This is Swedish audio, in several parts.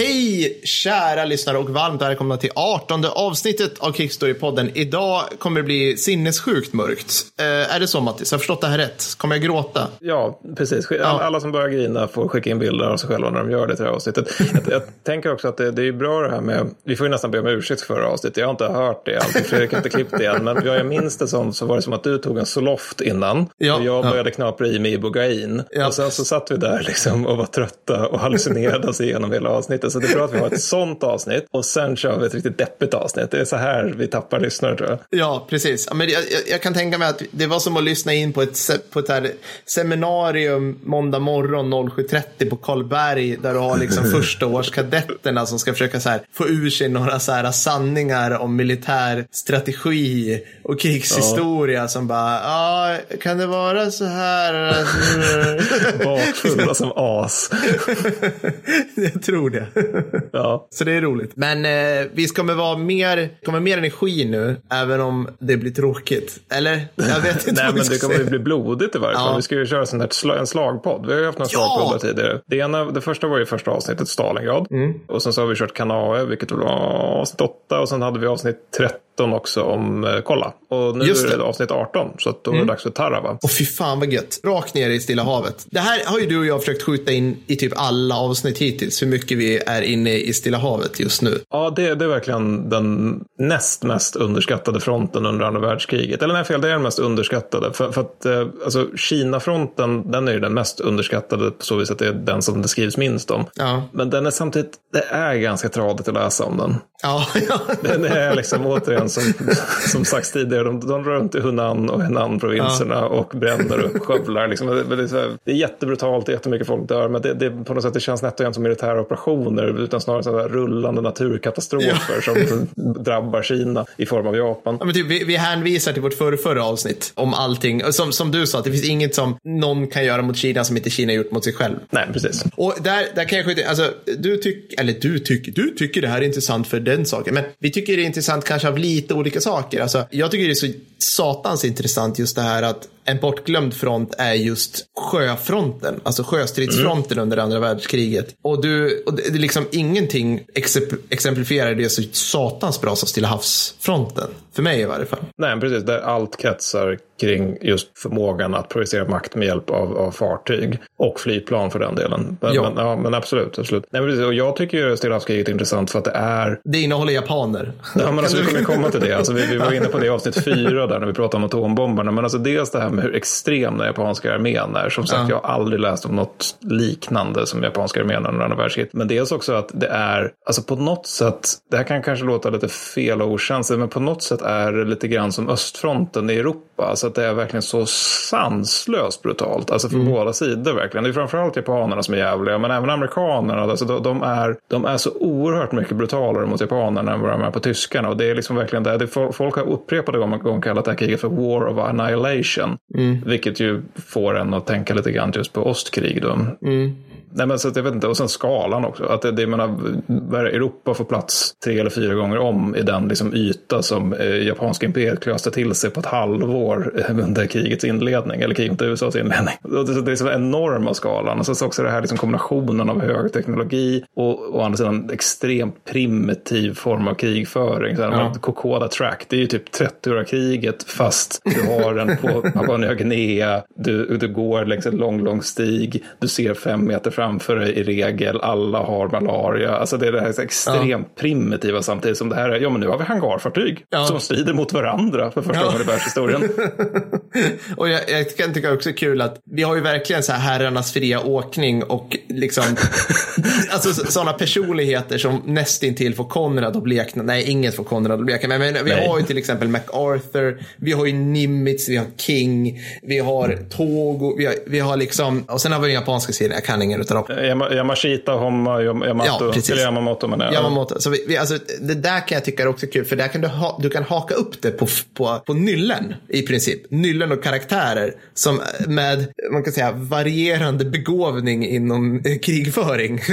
hej kära lyssnare och varmt välkomna till 18 avsnittet av Kickstory-podden. Idag kommer det bli sinnessjukt mörkt. Eh, är det så Mattis? Har jag förstått det här rätt? Kommer jag gråta? Ja, precis. Alla, alla som börjar grina får skicka in bilder av sig själva när de gör det till det här avsnittet. jag, jag tänker också att det, det är bra det här med, vi får ju nästan be om ursäkt för förra avsnittet. Jag har inte hört det alltid, Fredrik har inte klippt det än. Men jag minns det som så var det som att du tog en Zoloft innan. Ja, och jag började ja. knapra i mig Ibogain. Ja. Och sen så satt vi där liksom och var trötta och hallucinerade oss igenom hela avsnittet. Så det är bra att vi har ett sånt avsnitt och sen kör vi ett riktigt deppigt avsnitt. Det är så här vi tappar lyssnare tror jag. Ja, precis. Ja, Men jag, jag, kan tänka mig att det var som att lyssna in på ett, på ett här seminarium måndag morgon 07.30 på Karlberg där du har liksom första årskadetterna som ska försöka så här, få ur sig några så här sanningar om militär strategi och krigshistoria som bara, ja, kan det vara så här? Bakfulla som as. jag tror det. Ja. Så det är roligt. Men eh, vi kommer vara mer, kommer mer energi nu, även om det blir tråkigt. Eller? Jag vet inte Nej, men det kommer ju bli blodigt i varje fall. Ja. Vi ska ju köra sån här sla- en slagpodd. Vi har ju haft några Ja! slagpoddar tidigare. Det, ena, det första var ju första avsnittet, Stalingrad. Mm. Och sen så har vi kört Kanae, vilket var avsnitt 8. Och sen hade vi avsnitt 13 också om eh, Kolla. Och nu Just är det det. avsnitt 18. Så att då är det dags för Tarawa. Och fy fan vad gött. Rakt ner i Stilla havet. Det här har ju du och jag försökt skjuta in i typ alla avsnitt hittills. Hur mycket vi är inne i Stilla havet just nu. Ja, det, det är verkligen den näst mest underskattade fronten under andra världskriget. Eller nej, fel, det är den mest underskattade. För, för att eh, alltså, Kina-fronten, den är ju den mest underskattade på så vis att det är den som det skrivs minst om. Ja. Men den är samtidigt, det är ganska tradigt att läsa om den. Ja, ja. Den är liksom återigen som, som sagts tidigare, de, de drar runt i Hunan och Henan-provinserna och bränner upp skövlar. Liksom. Det, det, är här, det är jättebrutalt, det är jättemycket folk dör, men det, det, på något sätt det känns nätt och jämnt som militära operationer, utan snarare så här rullande naturkatastrofer som drabbar Kina i form av Japan. Ja, men typ, vi, vi hänvisar till vårt förra, förra avsnitt om allting. Som, som du sa, att det finns inget som någon kan göra mot Kina som inte Kina gjort mot sig själv. Nej, precis. Och där, där kan jag skjuta alltså du tycker, eller du tycker, du tycker det här är intressant för den saken. Men vi tycker det är intressant kanske av lite lite olika saker. Alltså, jag tycker det är så satans intressant just det här att en bortglömd front är just sjöfronten, alltså sjöstridsfronten under andra världskriget. Och, du, och det är liksom ingenting exempl- exemplifierar det så satans bra som Stilla havsfronten. För mig i varje fall. Nej, precis. Där allt kretsar kring just förmågan att projicera makt med hjälp av, av fartyg och flygplan för den delen. Men, Ja. men, ja, men absolut. absolut. Nej, precis. Och jag tycker ju Stilla havskriget är intressant för att det är Det innehåller japaner. Ja, men alltså, vi kommer komma till det. Alltså, vi, vi var inne på det i avsnitt fyra där när vi pratade om atombomberna. Men alltså, dels det här med hur extrem den japanska armén är. Som sagt, Ja. jag har aldrig läst om något liknande som japanska armén under andra världskriget. Men dels också att det är, alltså på något sätt, det här kan kanske låta lite fel och okänsligt, men på något sätt är det lite grann som östfronten i Europa. Alltså att det är verkligen så sanslöst brutalt. Alltså från båda sidor verkligen. Det är framförallt japanerna som är jävliga, men även amerikanerna. Alltså de, de, är, de är så oerhört mycket brutalare mot japanerna än vad de är på tyskarna. Och det är liksom verkligen det. det folk har upprepade gånger kallat det här kriget för War of Annihilation. Vilket ju får en att tänka lite grann just på östkrig då. Nej, men så att jag vet inte, och sen skalan också. Att det, det, menar, Europa får plats tre eller fyra gånger om i den liksom yta som eh, japanska imperiet klöste till sig på ett halvår eh, under krigets inledning, eller kriget mot USAs inledning. Och det, det är så enorma skalan. Och så också det här liksom kombinationen av hög teknologi och å andra sidan extremt primitiv form av krigföring. Så här, Ja. Kokoda Track, det är ju typ 30-åriga kriget fast du har den på Papua Nya Guinea, du, du går längs en lång, lång stig, du ser fem meter framför dig i regel, alla har malaria. Alltså det är det här extremt primitiva samtidigt som det här är, ja men nu har vi hangarfartyg Ja. som strider mot varandra för första Ja. gången i världshistorien. Och jag, jag kan tycka också kul att vi har ju verkligen så här herrarnas fria åkning och liksom alltså sådana personligheter som nästintill får Konrad att blekna. Nej, inget får Konrad att blekna. Men, vi Nej. har ju till exempel MacArthur, vi har ju Nimitz, vi har King, vi har Togo, vi har, vi har liksom, och sen har vi den japanska serien, jag kan ingen utav dem. Yama- Yamashita, Homma, Yam- Yamato, Ja, precis. eller Yamamoto menar jag. Yamamoto. Så vi, vi, alltså, det där kan jag tycka är också kul, för där kan du, ha, du kan haka upp det på, på, på nyllen i princip. Nyllen och karaktärer som med, man kan säga, varierande begåvning inom eh, krigföring.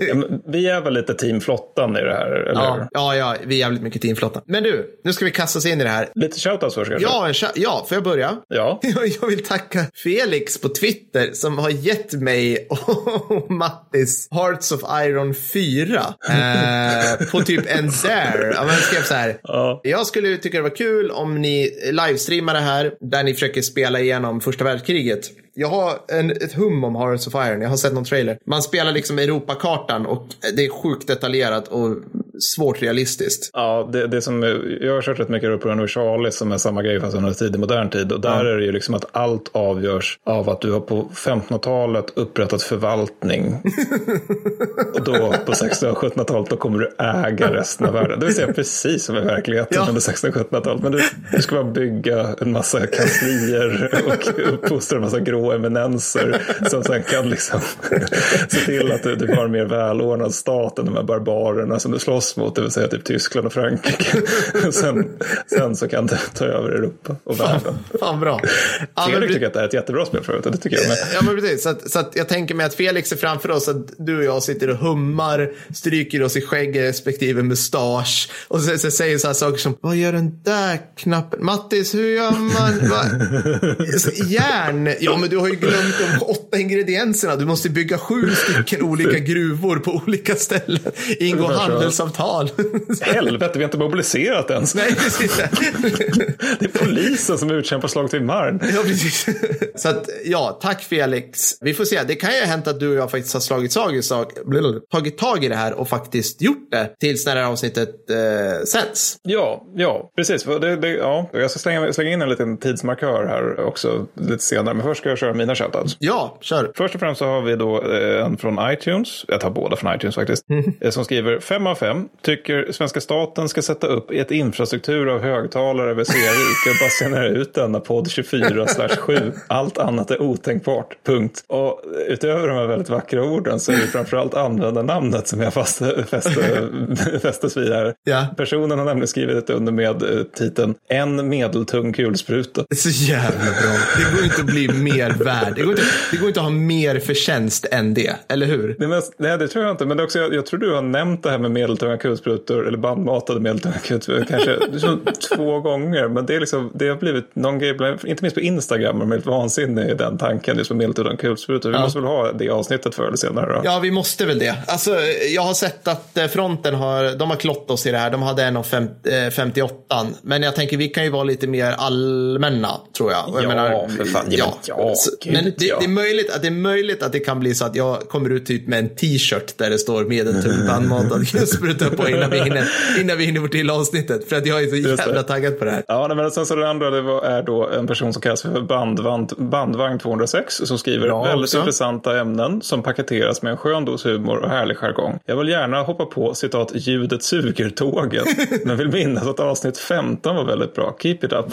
Ja, vi är väl lite team Flottan i det här, eller ja, ja, ja, vi är jävligt mycket teamflottan. Men du, nu ska vi kasta oss in i det här. Lite shoutouts först kanske? Ja, ja, får jag börja? Ja. Jag vill tacka Felix på Twitter som har gett mig och Mattis Hearts of Iron 4 eh, på typ en dare. Ja, men skrev så här. Ja. Jag skulle tycka det var kul om ni livestreamar det här där ni försöker spela igenom första världskriget. Jag har en, ett hum om Hearts of Iron. Jag har sett någon trailer. Man spelar liksom Europakartan och det är sjukt detaljerat och svårt realistiskt. Ja, det, det som, jag har kört rätt mycket Europa Universalis som är samma grej fast under tidig modern tid. Och där är det ju liksom att allt avgörs av att du har på 1500-talet upprättat förvaltning. och då på 1600 och 1700-talet då kommer du äga resten av världen. Det vill säga precis som i verkligheten Ja. under 1600 och 1700-talet. Men du, du ska bara bygga en massa kanslier och uppfostra en massa grå eminenser som sen kan liksom se till att du, du har en mer välordnad stat än de här barbarerna som du slåss mot, det vill säga typ Tyskland och Frankrike. sen, sen så kan du ta över Europa och världen. Fan bra. Ja, men Fredrik pre- tycker att det här är ett jättebra spel förut, och det tycker jag med. Ja, men precis. Så, att, så att jag tänker mig att Felix är framför oss, att du och jag sitter och hummar, stryker oss i skägg respektive mustasch och så, så säger så här saker som, vad gör den där knappen? Mattis, hur gör man? Va? Järn? Ja, men du har ju glömt de åtta ingredienserna. Du måste bygga sju stycken olika gruvor på olika ställen. Ingå handelsavtal. Helvete, vi har inte mobiliserat ens. Nej, precis. Det är polisen som utkämpar slag till Marn. Ja, precis. Så att, ja, tack Felix. Vi får se. Det kan ju ha hänt att du och jag faktiskt har slagit tag i, sak, tagit tag i det här och faktiskt gjort det tills när det här avsnittet eh, sänds. Ja, ja, precis. Det, det, ja. Jag ska slänga, slänga in en liten tidsmarkör här också lite senare. Men först ska jag köra mina shoutouts. Ja, kör. Först och främst så har vi då eh, en från iTunes. Jag tar båda från iTunes faktiskt. eh, Som skriver 5 av 5. Tycker svenska staten ska sätta upp ett infrastruktur av högtalare över Svea och basunera ut denna podd 24 7. Allt annat är otänkbart. Punkt. Och utöver de här väldigt vackra orden så är det framförallt användarnamnet som jag fäste, fäste, fästes vid här. Ja. Personen har nämligen skrivit ett under med eh, titeln En medeltung kulspruta. Det är så jävla bra. Det går inte att bli mer värd. Det går inte, det går inte att ha mer förtjänst än det, eller hur? Det mest, nej, det tror jag inte. Men det också, jag, jag tror du har nämnt det här med medeltunga kulsprutor, eller bandmatade medeltunga kulsprutor, kanske liksom två gånger. Men det, är liksom, det har blivit någon grej, inte minst på Instagram, man är helt vansinnig i den tanken, just med medeltunga kulsprutor. Vi Ja. måste väl ha det avsnittet förr eller senare då? Ja, vi måste väl det. Alltså, jag har sett att eh, fronten har, de har klott oss i det här. De hade en av fem, eh, 58. Men jag tänker, vi kan ju vara lite mer allmänna, tror jag. Jag Ja, för fan. Ja, men ja, Så- gud, men det, ja. det, är möjligt att, det är möjligt att det kan bli så att jag kommer ut typ med en t-shirt där det står medeltung bandmatad kulspruta på innan vi hinner, innan vi hinner få till avsnittet. För att jag är så jävla taggad på det här. Ja, men sen så det andra det var, är då en person som kallas för bandvagn, bandvagn 206 som skriver Bra väldigt också. intressanta ämnen som paketeras med en skön dos humor och härlig jargong. Jag vill gärna hoppa på citat ljudet suger tåget men vill minnas att avsnitt 15 var väldigt bra. Keep it up.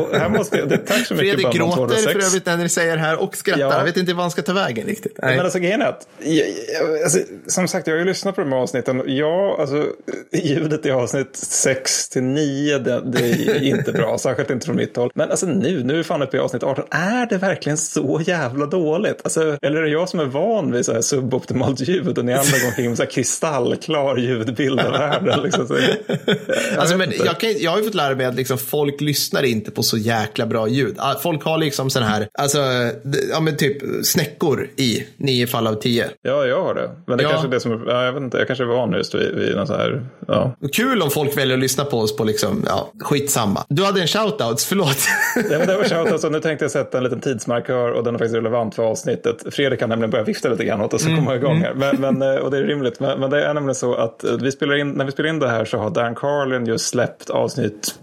Och här måste jag, det, tack så mycket Fredrik Bandvagn gråter 206. för övrigt när säger här och skrattar. Ja. Jag vet inte vad han ska ta vägen riktigt. Nej. Men alltså grejen är att, jag, jag, alltså, som sagt, jag har ju lyssnat på de här avsnitten. Ja, alltså ljudet i avsnitt 6 till 9, det, det är inte bra, särskilt inte från mitt håll. Men alltså nu, nu är fan uppe i avsnitt 18, är det verkligen så jävla dåligt? Alltså, eller är det jag som är van vid så här suboptimalt ljud och ni andra går omkring med så här kristallklar ljudbild av världen? Liksom, så, jag Alltså, men jag, kan, jag har ju fått lära mig att liksom, folk lyssnar inte på så jäkla bra ljud. Ah, Folk har liksom sån här, alltså, ja men typ snäckor i nio fall av tio. Ja, jag har det. Men det Ja. kanske är det som, ja, jag vet inte, jag kanske är van just vid, vid någon så här, ja. Kul om folk väljer att lyssna på oss på liksom, ja, skitsamma. Du hade en shoutout, förlåt. Ja, men det var shout, alltså, nu tänkte jag sätta en liten tidsmarkör och den är faktiskt relevant för avsnittet. Fredrik kan nämligen börja vifta lite grann åt oss så kommer jag igång här. Men, men, eh, och det är rimligt. Men, men det är nämligen så att eh, vi spelar in, när vi spelar in det här så har Dan Carlin just släppt avsnitt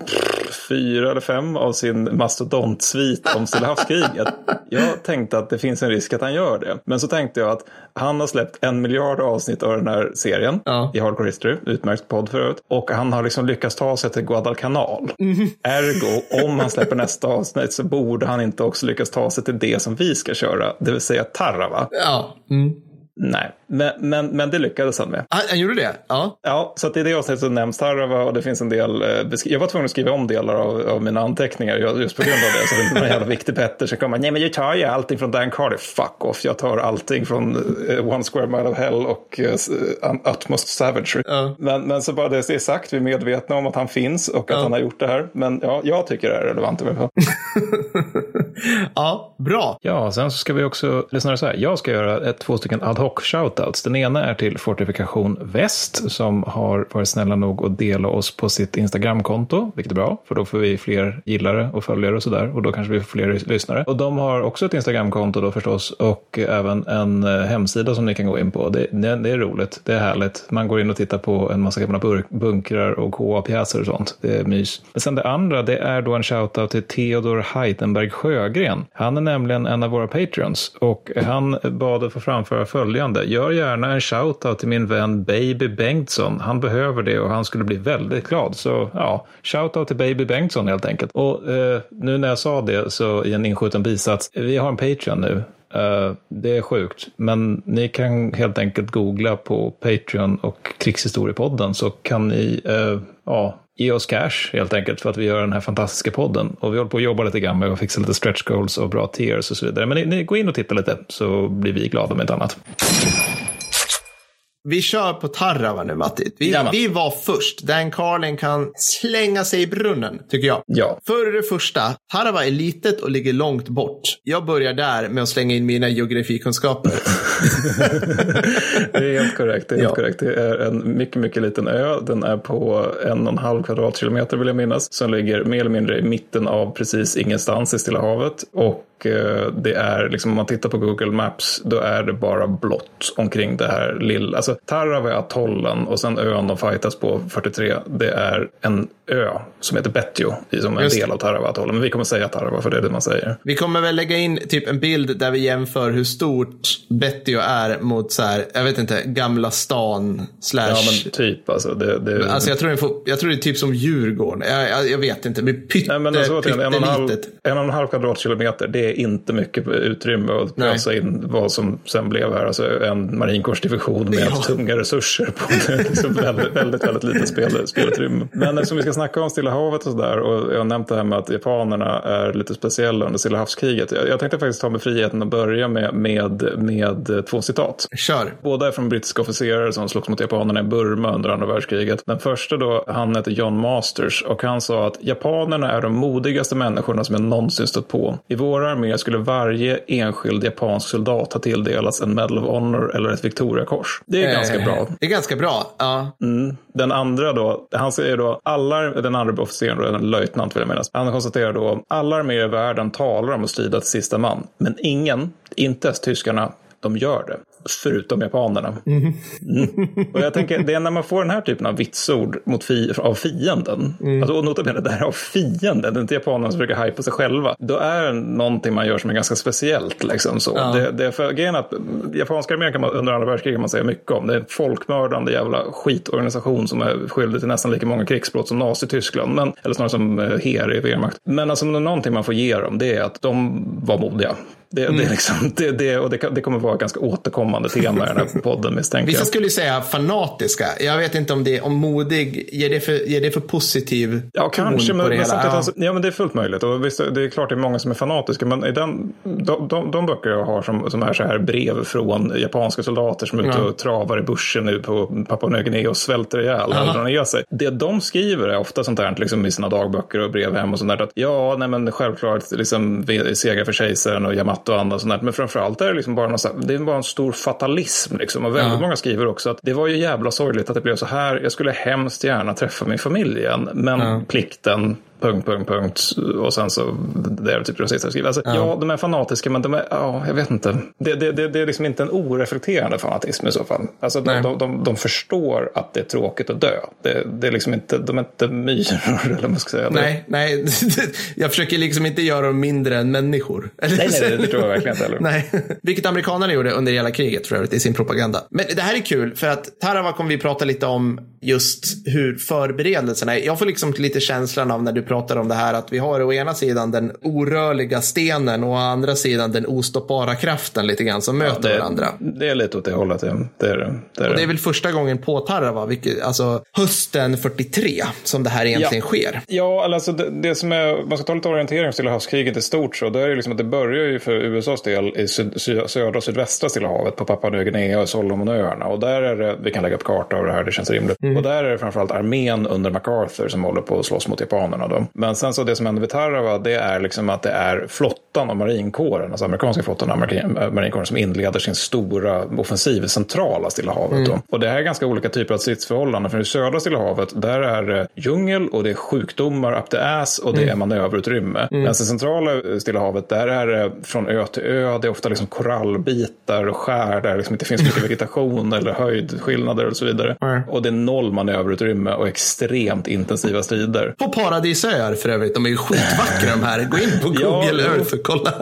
fyra eller fem av sin mastodontsvit om Stilla havskriget. Jag tänkte att det finns en risk att han gör det. Men så tänkte jag att han har släppt en miljard avsnitt av den här serien Ja. i Hardcore History, utmärkt podd förut. Och han har liksom lyckats ta sig till Guadalcanal. Ergo, om han släpper nästa avsnitt så borde han inte också lyckas ta sig till det som vi ska köra, det vill säga Tarrava. ja. Mm. Nej, Men, men, men det lyckades han med. Han, han gjorde det? Ja. Ja, så att i det avsnittet så nämns Tarava och det finns en del, eh, jag var tvungen att skriva om delar av, av mina anteckningar just på grund av det. Så det är inte någon jävla viktig Petter som kommer, nej men jag tar ju allting från Dan Cardiff, fuck off, jag tar allting från uh, One Square Mile of Hell och uh, Utmost Savagery. Ja. Men, men så bara det är sagt, vi är medvetna om att han finns och att Ja. han har gjort det här. Men ja, jag tycker det är relevant i alla fall. ja, bra. Ja, sen så ska vi också, snarare så här, jag ska göra ett, två stycken ad hoc shoutouts. Den ena är till Fortifikation Väst som har varit snälla nog att dela oss på sitt Instagramkonto, vilket är bra, för då får vi fler gillare och följare och sådär och då kanske vi får fler lyssnare. Och de har också ett Instagramkonto då förstås och även en eh, hemsida som ni kan gå in på. Det, det, det är roligt, det är härligt. Man går in och tittar på en massa gamla burk, bunkrar och KA-pjäser och sånt. Det är mys. Men sen det andra, det är då en shoutout till Theodor Heitenberg Sjögren. Han är nämligen en av våra patreons och han bad att få framföra följande. Gör gärna en shoutout till min vän Baby Bengtsson. Han behöver det och han skulle bli väldigt glad. Så ja, shoutout till Baby Bengtsson helt enkelt. Och eh, nu när jag sa det så i en inskjuten bisats, vi har en Patreon nu. Uh, det är sjukt, men ni kan helt enkelt googla på Patreon och Krigshistoriepodden så kan ni uh, ja, ge oss cash helt enkelt för att vi gör den här fantastiska podden. Och vi håller på att jobba lite grann med att fixa lite stretch goals och bra tiers och så vidare. Men ni, ni går in och tittar lite så blir vi glada om inte annat. Vi kör på Tarrava nu Matti. Vi, Jajamän. vi var först. Dan Carlin kan slänga sig i brunnen, tycker jag. Ja. För det första, Tarrava är litet och ligger långt bort. Jag börjar där med att slänga in mina geografikunskaper. Det är helt korrekt. Det är, helt Ja. korrekt. Det är en mycket, mycket liten ö. Den är på en och en halv kvadratkilometer vill jag minnas. Som ligger mer eller mindre i mitten av precis ingenstans i Stilla havet. Och eh, det är liksom om man tittar på Google Maps då är det bara blått omkring det här lilla. Alltså Tarrava är atollen och sen ön de fightas på 43. Det är en ö som heter Betio som är en Just del av Tarrava-atollen. Men vi kommer säga Tarrava för det är det man säger. Vi kommer väl lägga in typ en bild där vi jämför hur stort Betio är mot så här, jag vet inte, Gamla stan slash. Ja men typ alltså. Det, det, Alltså jag tror, får, jag tror det är typ som Djurgården. Jag, jag, jag vet inte, men pytte, Nej, men alltså, återigen, en, och en, halv, pyttelitet. en och en halv kvadratkilometer, det är inte mycket utrymme att pösa in vad som sen blev här. Alltså en marinkårsdivision med Ja. Tunga resurser på. Liksom väldigt, väldigt, väldigt litet spel, spelutrymme. Men eftersom vi ska snacka om Stilla havet och sådär och jag har nämnt det här med att japanerna är lite speciella under Stilla havskriget. Jag, jag tänkte faktiskt ta mig friheten att börja med, med, med två citat. Kör. Båda är från brittiska officerare som slogs mot japanerna i Burma under andra världskriget. Den första då, han hette John Masters och han sa att japanerna är de modigaste människorna som jag någonsin stött på. I vår armé skulle varje enskild japansk soldat ha tilldelats en Medal of Honor eller ett Victoriakors. Det är ganska Eh, bra. Det är ganska bra. Ja. Mm. Den andra då, han säger då, alla, den andra officeren då, en löjtnant vill jag minnas, han konstaterar då, alla arméer i världen talar om att strida till sista man, men ingen, inte ens tyskarna, de gör det. Förutom japanerna. Mm. Och jag tänker, det är när man får den här typen av vitsord mot fi, av fienden. Alltså, och nota bene, det här av fienden, det är inte japanerna som brukar hypa sig själva. Då är det någonting man gör som är ganska speciellt. Liksom, så. Ja. Det, det är för grejen att japanska armén kan man, under andra världskriget kan man säga mycket om. Det är en folkmördande jävla skitorganisation som är skyldig till nästan lika många krigsbrott som Nazityskland. Men, eller snarare som eh, HER i Wehrmacht. Men alltså, någonting man får ge dem, det är att de var modiga. Det, det, är liksom, det, det, och det, det kommer vara ganska återkommande tema i den här podden misstänker Vissa jag. skulle ju säga fanatiska. Jag vet inte om det om modig, ger det för, ger det för positiv Ja, kanske, men, det men samtidigt, Ja. alltså, ja, men det är fullt möjligt. Och visst, det är klart det är många som är fanatiska, men i den, de, de, de böcker jag har som, som är så här brev från japanska soldater som är ute Ja. och travar i bushen nu på Papua Nya Guinea och svälter ihjäl och drar ner sig. Det de skriver är ofta sånt här liksom i sina dagböcker och brev hem och sånt där. Att, ja, nej men självklart liksom, seger för kejsaren och Yamato och andra och sånt där. Men framförallt är det liksom bara, någon, det är bara en stor fatalism. Liksom. Och väldigt Ja. många skriver också att det var ju jävla sorgligt att det blev så här. Jag skulle hemskt gärna träffa min familj igen. Men Ja. plikten, punkt, punkt, punkt. Och sen så, det är typ det sista skriver. Alltså, ja. Ja. de är fanatiska, men de är, ja, jag vet inte. Det, det, det, det är liksom inte en oreflekterande fanatism i så fall. Alltså, de, de, de, de förstår att det är tråkigt att dö. Det, det är liksom inte, de är inte myror, eller vad man ska säga. Nej, nej. jag försöker liksom inte göra dem mindre än människor. Nej, nej, det tror jag verkligen inte heller. Nej, vilket amerikanerna gjorde under hela kriget för övrigt i sin propaganda. Men det här är kul för att Tarawa kommer vi prata lite om just hur förberedelserna är. Jag får liksom lite känslan av när du pratar om det här att vi har å ena sidan den orörliga stenen och å andra sidan den ostoppbara kraften lite grann som möter det, varandra. Det är lite åt det hållet. Ja. Det är det. Det är, och det är väl första gången på Tarrava, vilket, alltså hösten 43, som det här egentligen ja. sker. Ja, alltså det, det, som är, man ska ta lite orientering om Stilla havskriget i stort så, då är det liksom att det börjar ju för USAs del i syd, syd, södra och sydvästra Stilla havet på Papua Nya Guinea och Solomonöarna. Och där är det, vi kan lägga upp karta av det här, det känns rimligt. Mm. Och där är det framförallt armén under MacArthur som håller på att slåss mot japanerna. Då. Men sen så det som händer vid Tarawa, det är liksom att det är flottan och marinkåren, alltså amerikanska flottan och marinkåren som inleder sin stora offensiv i centrala Stilla havet. Mm. Och det här är ganska olika typer av stridsförhållanden. För i södra Stilla havet, där är det djungel och det är sjukdomar up the ass och det mm. är manöverutrymme. Mm. Medan i centrala Stilla havet, där är det från ö till ö, det är ofta liksom korallbitar och skär där det liksom inte finns mycket vegetation eller höjdskillnader och så vidare. Mm. Och det är noll manöverutrymme och extremt intensiva strider. På paradisöar för övrigt, de är ju skitvackra de här. Gå in på Google ja, Earth och kolla.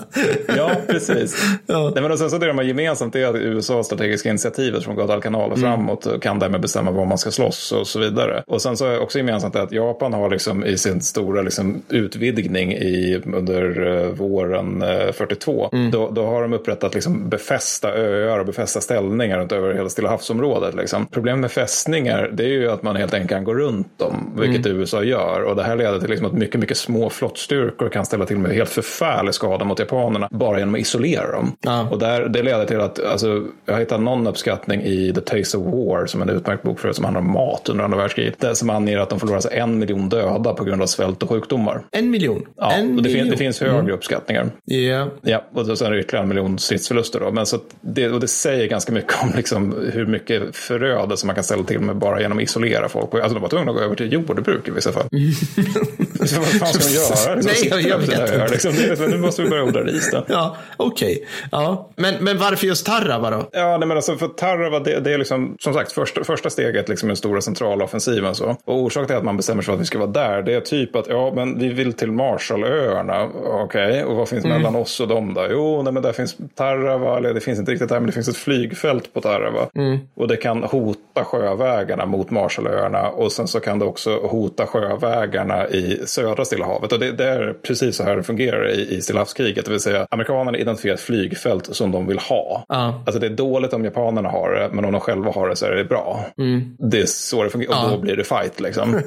ja, precis. ja. Nej, men sen så det de har gemensamt är att USAs strategiska initiativet från Guadalcanal och mm. framåt kan därmed bestämma var man ska slåss och så vidare. Och sen så är också gemensamt att Japan har liksom i sin stora liksom utvidgning i, under uh, våren uh, 42, mm. då, då har de upprättat liksom befästa öar och befästa ställningar runt över hela Stilla havsområdet. Liksom. Problemet med fästningar det är ju att man helt enkelt kan gå runt dem, vilket mm. USA gör. Och det här leder till liksom att mycket, mycket små flottstyrkor kan ställa till med helt förfärlig skada mot japanerna bara genom att isolera dem. Ja. Och där, det leder till att, alltså, jag har hittat någon uppskattning i The Taste of War som är en utmärkt bok för som handlar om mat under andra världskriget. Det som anger att de förlorar alltså en miljon döda på grund av svält och sjukdomar. En miljon? Ja, en och det, miljon. Fin, det finns högre mm. uppskattningar. Yeah. Ja, och sen är det ytterligare en miljon stridsförluster. Då. Men så det, och det säger ganska mycket om liksom hur mycket förödelse man kan ställa till med bara genom att isolera folk. Alltså de var tvungna att gå över till jordbruk i vissa fall. vad fan ska de göra? Liksom, Nej, jag, jag vet inte. Liksom, nu måste vi börja odla ris då. Ja, okej. Okay. Ja. Men, men varför just Tarrava då? Ja, nej, men alltså för Tarrava, det, det är liksom, som sagt, första, första steget liksom den stora centrala offensiven. Så. Och orsaken till att man bestämmer sig för att vi ska vara där, det är typ att ja, men vi vill till Marshallöarna. Okej, okay. och vad finns mm. mellan oss och dem då? Jo, nej, men där finns Tarrava, eller det finns inte riktigt där, men det finns ett flygfält på Tarrava. Mm. Och det kan hota sjövägarna mot Marshallöarna och sen så kan det också hota sjövägarna i södra Stilla havet. Och det, det är precis så här det fungerar i, i Stilla havskriget, det vill säga amerikanerna identifierar ett flygfält som de vill ha. Uh. Alltså det är dåligt om japanerna har det, men om de själva har det så är det bra. Mm. Det är så det fungerar, och uh. då blir det fight liksom.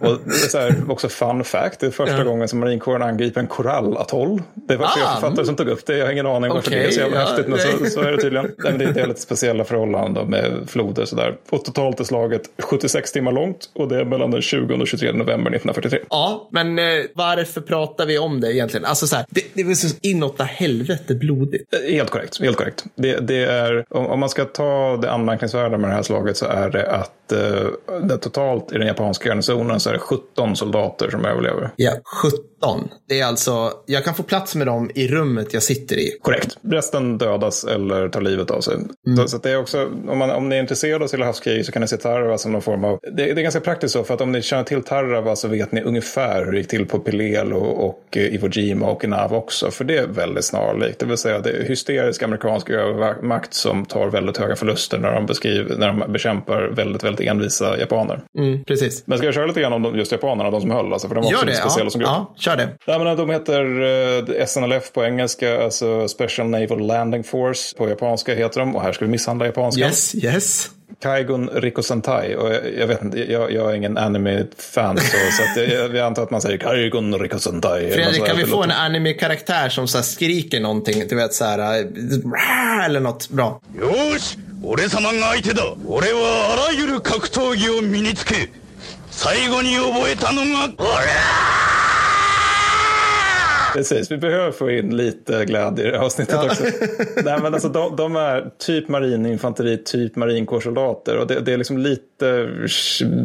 och det är så här, också fun fact, det är första uh. gången som marinkåren angriper en korallatoll. Det var flera ah. författare som tog upp det, jag har ingen aning varför okay. det är så jävla häftigt, men så, så, är det tydligen. Men det, är lite speciella förhållanden med floder och sådär. Och totalt är slaget 76 timmar långt och det är mellan den 20 och 23 november 1943. Ja, men eh, varför pratar vi om det egentligen? Alltså så här, det, det är så inåt helvete blodigt. Eh, helt korrekt. Helt korrekt. Det, det är, om, om, man ska ta det anmärkningsvärda med det här slaget så är det att eh, det totalt i den japanska garnisonen så är det 17 soldater som överlever. Ja, 17. Det är alltså, jag kan få plats med dem i rummet jag sitter i. Korrekt. Resten dödas eller tar livet av sig. Mm. Så, så det är också, om, man, om ni är intresserade av Stilla så kan ni se Tarawa som någon form av, det, det, är ganska praktiskt så för att om ni känner till Tarawa så vet ni ungefär hur det gick till på Pilel och, och Iwo Jima och Okinawa också. För det är väldigt snarlikt. Det vill säga det är hysterisk amerikansk övermakt som tar väldigt höga förluster när de, beskriver, när de bekämpar väldigt, väldigt envisa japaner. Mm, precis. Men ska jag köra lite grann om just japanerna, de som höll? Alltså, för de var Gör också det, speciella ja. som grupp. Ja, kör det. Ja, men de heter eh, SNLF på engelska, alltså Special Naval Landing Force. På japanska heter de, och här ska vi misshandla japanska. Yes, yes. Kaigun Rikosentai. Och jag, jag vet inte, jag, jag är ingen anime-fan så, så att jag, jag, antar att man säger Kaigun Rikosentai. Fredrik, kan vi få en anime-karaktär som så skriker någonting? Du vet så här, äh, eller något bra. Yosh! 俺様が相手だ。俺はあらゆる格闘技を身につけ最後に覚えたのが俺 Precis, vi behöver få in lite glädje i det här avsnittet ja. också. Nej, men alltså, de, de, är typ marininfanteri, typ marinkårssoldater. Och det, det, är liksom lite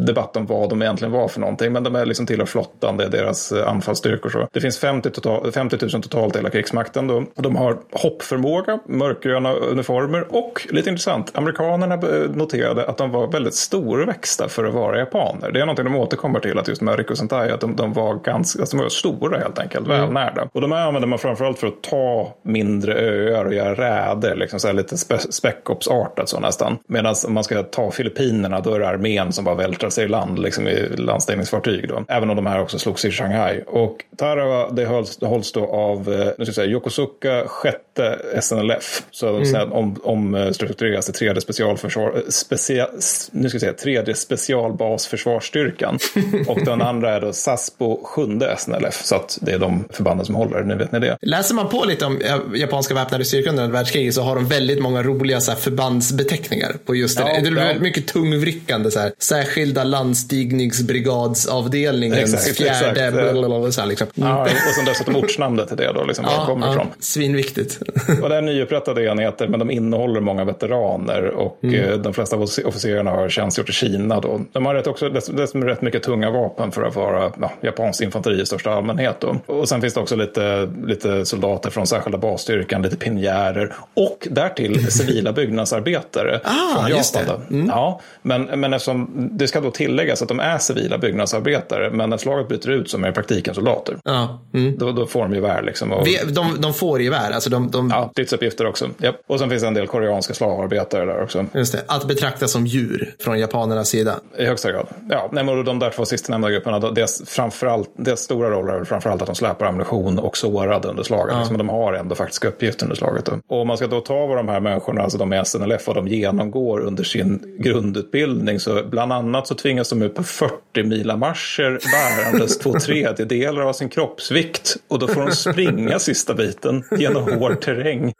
debatt om vad de egentligen var för någonting. Men de är liksom tillhör flottan, det är deras eh, anfallsstyrkor. Så. Det finns 50, total, 50 000 totalt i hela krigsmakten. Då. De har hoppförmåga, mörkgröna uniformer och lite intressant, amerikanerna noterade att de var väldigt storväxta för att vara japaner. Det är någonting de återkommer till, att just med Rico Sentai, att de, de var ganska alltså, de var stora helt enkelt, mm. välnärda. Varandra. Och de här använder man framförallt för att ta mindre öar och göra räder, liksom så här lite spe Spec-Ops-artat så nästan. Medan om man ska ta Filippinerna då är det armén som bara vältrar sig i land, liksom i landstigningsfartyg då. Även om de här också slogs i Shanghai. Och Tarawa, det hålls, det hålls då av, eh, nu ska jag säga, Yokosuka sjätte SNLF. Så mm. sen om, omstruktureras det tredje specialförsvar, eh, specia, nu ska jag säga, tredje specialbasförsvarsstyrkan. och den andra är då SASPO sjunde SNLF. Så att det är de förbanden som håller, nu vet ni det. Läser man på lite om japanska väpnade styrkan under världskriget så har de väldigt många roliga så här, förbandsbeteckningar på just det. Ja, det är väldigt mycket tungvrickande så här. Särskilda landstigningsbrigadsavdelningens exakt, fjärde exakt. Så här, liksom. ja, och sen dessutom ortsnamnet till det då, liksom, var ja, kommer ja, ifrån. Svinviktigt. och det är nyupprättade enheter, men de innehåller många veteraner och mm. Eh, de flesta officerarna har tjänstgjort i Kina då. De har rätt, också, dessutom rätt mycket tunga vapen för att vara ja, japanskt infanteri i största allmänhet då. Och sen finns det också lite, lite soldater från särskilda basstyrkan, lite pinjärer och därtill civila byggnadsarbetare ah, från Japan. Mm. Ja, men, men eftersom det ska då tilläggas att de är civila byggnadsarbetare, men när slaget bryter ut så är i praktiken soldater. Ja. Mm. Då, då, får de gevär liksom. Och... De, de får gevär, alltså de... de... Ja, stridsuppgifter också. Yep. Och sen finns det en del koreanska slavarbetare där också. Just det, att betrakta som djur från japanernas sida. I högsta grad. Ja, nej, men de där två sistnämnda grupperna, deras, framförallt, deras stora roll är framförallt att de släpar ammunition och sårade under slaget. Ja. Liksom, de har ändå faktiska uppgifter under slaget. Och om man ska då ta vad de här människorna, alltså de är SNLF, vad de genomgår under sin grundutbildning, så bland annat så tvingas de ut på 40 mila marscher bärandes två tredjedelar av sin kroppsvikt. Och då får de springa sista biten genom hård terräng.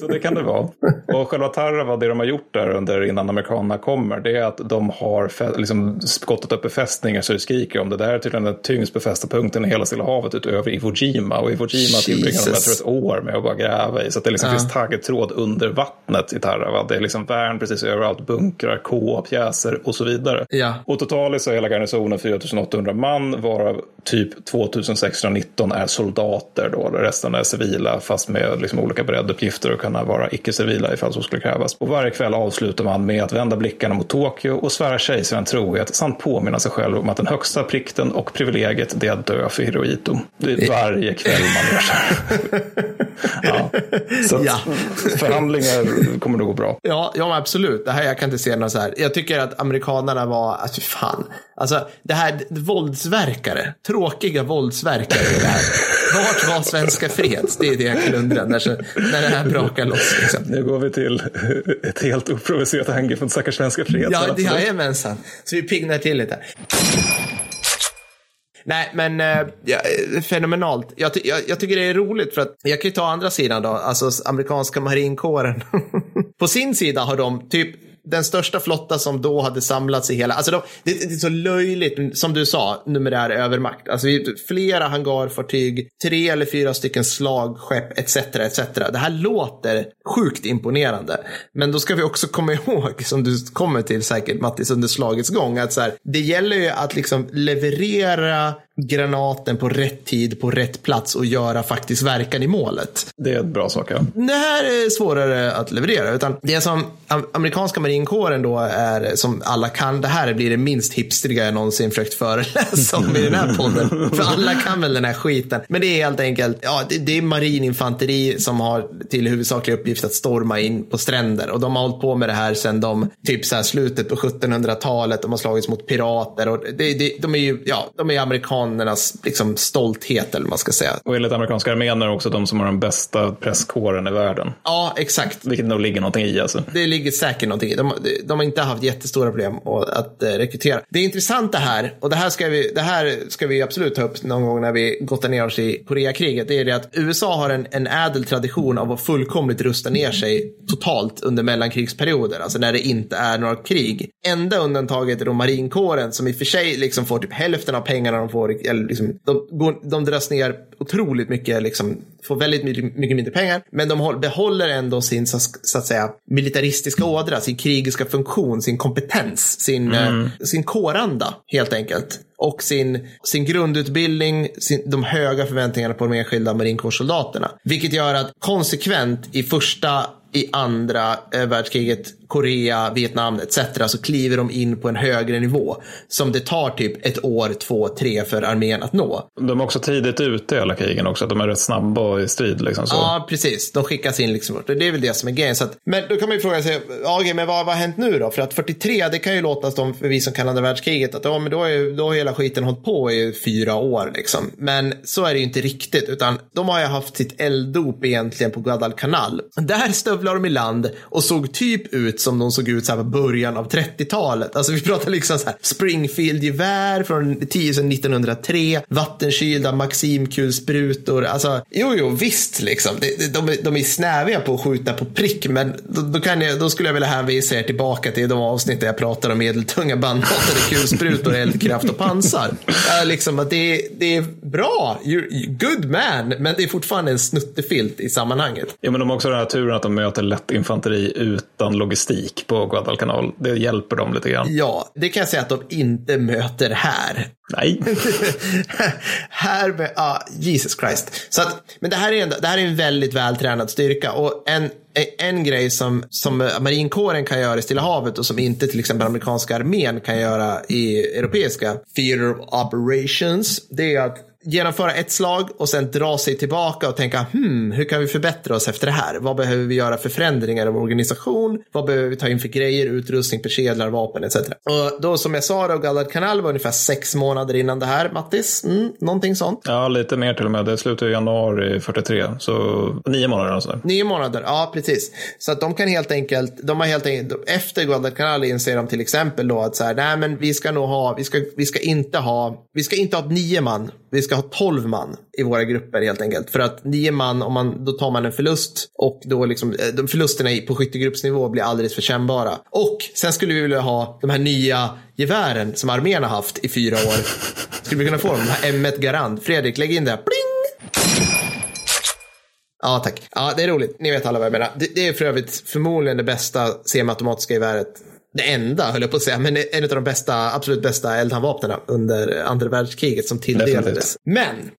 Så det kan det vara. Och själva Tarawa, det de har gjort där under innan amerikanerna kommer, det är att de har liksom skottat upp befästningar så det skriker om det. Här är tydligen den tyngst befästa punkten i hela Stilla havet utöver Iwo Jima. Och Iwo Jima tillbringar de ett år med att bara gräva i. Så att det liksom ja. finns taggtråd under vattnet i Tarawa. Det är liksom värn precis överallt, bunkrar, K-pjäser och så vidare. Ja. Och totalt så är hela garnisonen 4800 man, varav typ 2619 är soldater då. Resten är civila, fast med liksom olika bredduppgifter och kunna vara icke-civila ifall så skulle krävas. Och varje kväll avslutar man med att vända blickarna mot Tokyo och svära kejsaren trohet samt påminna sig själv om att den högsta plikten och privilegiet det är att dö för Hirohito. Det är varje kväll man gör så ja. Så ja. förhandlingar kommer nog gå bra. Ja, ja absolut. Det här, jag kan inte se något så här. Jag tycker att amerikanerna var, alltså fan. Alltså det här, våldsverkare. Tråkiga våldsverkare det här. Vart var Svenska Freds? Det är det jag kan undra när, när det här brakar loss. Liksom. Nu går vi till ett helt oprovocerat angrepp mot stackars Svenska Freds. Ja, jajamensan. Så vi piggnar till lite. Nej, men äh, ja, fenomenalt. Jag, jag, jag, tycker det är roligt för att jag kan ju ta andra sidan då, alltså amerikanska marinkåren. På sin sida har de typ den största flotta som då hade samlats i hela, alltså de, det, det, är så löjligt, som du sa, numerär övermakt. Alltså vi, flera hangarfartyg, tre eller fyra stycken slagskepp etc. etc. Det här låter sjukt imponerande. Men då ska vi också komma ihåg, som du kommer till säkert Mattis under slagets gång, att så här, det gäller ju att liksom leverera granaten på rätt tid, på rätt plats och göra faktiskt verkan i målet. Det är ett bra sak, ja. Det här är svårare att leverera, utan det som amerikanska marinkåren då är, som alla kan, det här blir det minst hipstriga jag någonsin försökt föreläsa om i den här podden. För alla kan väl den här skiten. Men det är helt enkelt, ja, det, det är marininfanteri som har till huvudsaklig uppgift att storma in på stränder och de har hållit på med det här sedan de, typ så här slutet på 1700-talet, de har slagits mot pirater och det, det, de är ju, ja, de är amerikaner amerikanernas liksom, stolthet, eller vad man ska säga. Och enligt amerikanska armén är också de som har den bästa presskåren i världen. Ja, exakt. Vilket nog ligger någonting i alltså. Det ligger säkert någonting i. De, de har inte haft jättestora problem att, äh, rekrytera. Det intressanta här, och det här, ska vi, det här ska vi absolut ta upp någon gång när vi gottar ner oss i Koreakriget, det är det att USA har en, en ädel tradition av att fullkomligt rusta ner sig totalt under mellankrigsperioder, alltså när det inte är några krig. Enda undantaget är då marinkåren som i och för sig liksom får typ hälften av pengarna de får eller liksom, de, går, de dras ner otroligt mycket, liksom, får väldigt mycket, mycket mindre pengar, men de behåller ändå sin så, så, att säga militaristiska ådra, sin krigiska funktion, sin kompetens, sin, mm. eh, sin kåranda helt enkelt. Och sin, sin grundutbildning, sin, de höga förväntningarna på de enskilda marinkårssoldaterna. Vilket gör att konsekvent i första i andra eh, världskriget Korea, Vietnam etc. så kliver de in på en högre nivå som det tar typ ett år, två, tre för armén att nå. De är också tidigt ute i alla krigen också, de är rätt snabba i strid. Liksom, så. Ja, precis. De skickas in liksom. Och det är väl det som är grejen. Så att, men då kan man ju fråga sig, ja, okej, men vad, vad har hänt nu då? För att 43, det kan ju låta som för vi som kan andra världskriget, att ja, men då, är, då har hela skiten hållit på i fyra år liksom. Men så är det ju inte riktigt, utan de har ju haft sitt elddop egentligen på Guadalcanal. Där stövlar de i land och såg typ ut som de såg ut så här på början av 30-talet. Alltså vi pratar liksom så här Springfield-gevär från 1903, vattenkylda Maximkulsprutor. Alltså, jo, jo, visst liksom. De, de, de är snäviga på att skjuta på prick, men då, då, kan jag, då skulle jag vilja hänvisa er tillbaka till de avsnitt där jag pratar om medeltunga bandmatade kulsprutor, eldkraft och pansar. Äh, liksom att det, det är bra, You're, good man, men det är fortfarande en snuttefilt i sammanhanget. Ja, men de har också den här turen att de möter lätt infanteri utan logistik på Guadalcanal. Det hjälper dem lite grann. Ja, det kan jag säga att de inte möter här. Nej. här med, ah, Jesus Christ. Så att, men det här, är en, det här är en väldigt vältränad styrka och en, en grej som, som marinkåren kan göra i Stilla havet och som inte till exempel amerikanska armén kan göra i europeiska theater of operations, det är att genomföra ett slag och sen dra sig tillbaka och tänka hmm, hur kan vi förbättra oss efter det här? Vad behöver vi göra för förändringar av organisation? Vad behöver vi ta in för grejer, utrustning, persedlar, vapen etc. Och då som jag sa, då, Gallad kanal var ungefär sex månader innan det här, Mattis. Mm, någonting sånt. Ja, lite mer till och med. Det slutade i januari 43, så nio månader alltså. Nio månader, ja precis. Så att de kan helt enkelt, de har helt enkelt, efter Gallad kanal inser de till exempel då att så här, nej men vi ska nog ha, vi ska, vi ska inte ha, vi ska inte ha nio man vi ska ha 12 man i våra grupper helt enkelt. För att nio man, om man, då tar man en förlust och då liksom, eh, de förlusterna på skyttegruppsnivå blir alldeles för kännbara. Och sen skulle vi vilja ha de här nya gevären som armén har haft i fyra år. Skulle vi kunna få dem, de här M1 Garand. Fredrik, lägg in det. Pling! Ja, tack. Ja, det är roligt. Ni vet alla vad jag menar. Det, det är för övrigt förmodligen det bästa semiautomatiska geväret det enda, höll jag på att säga, men en av de bästa, absolut bästa eldhandvapnen under andra världskriget som tilldelades. Men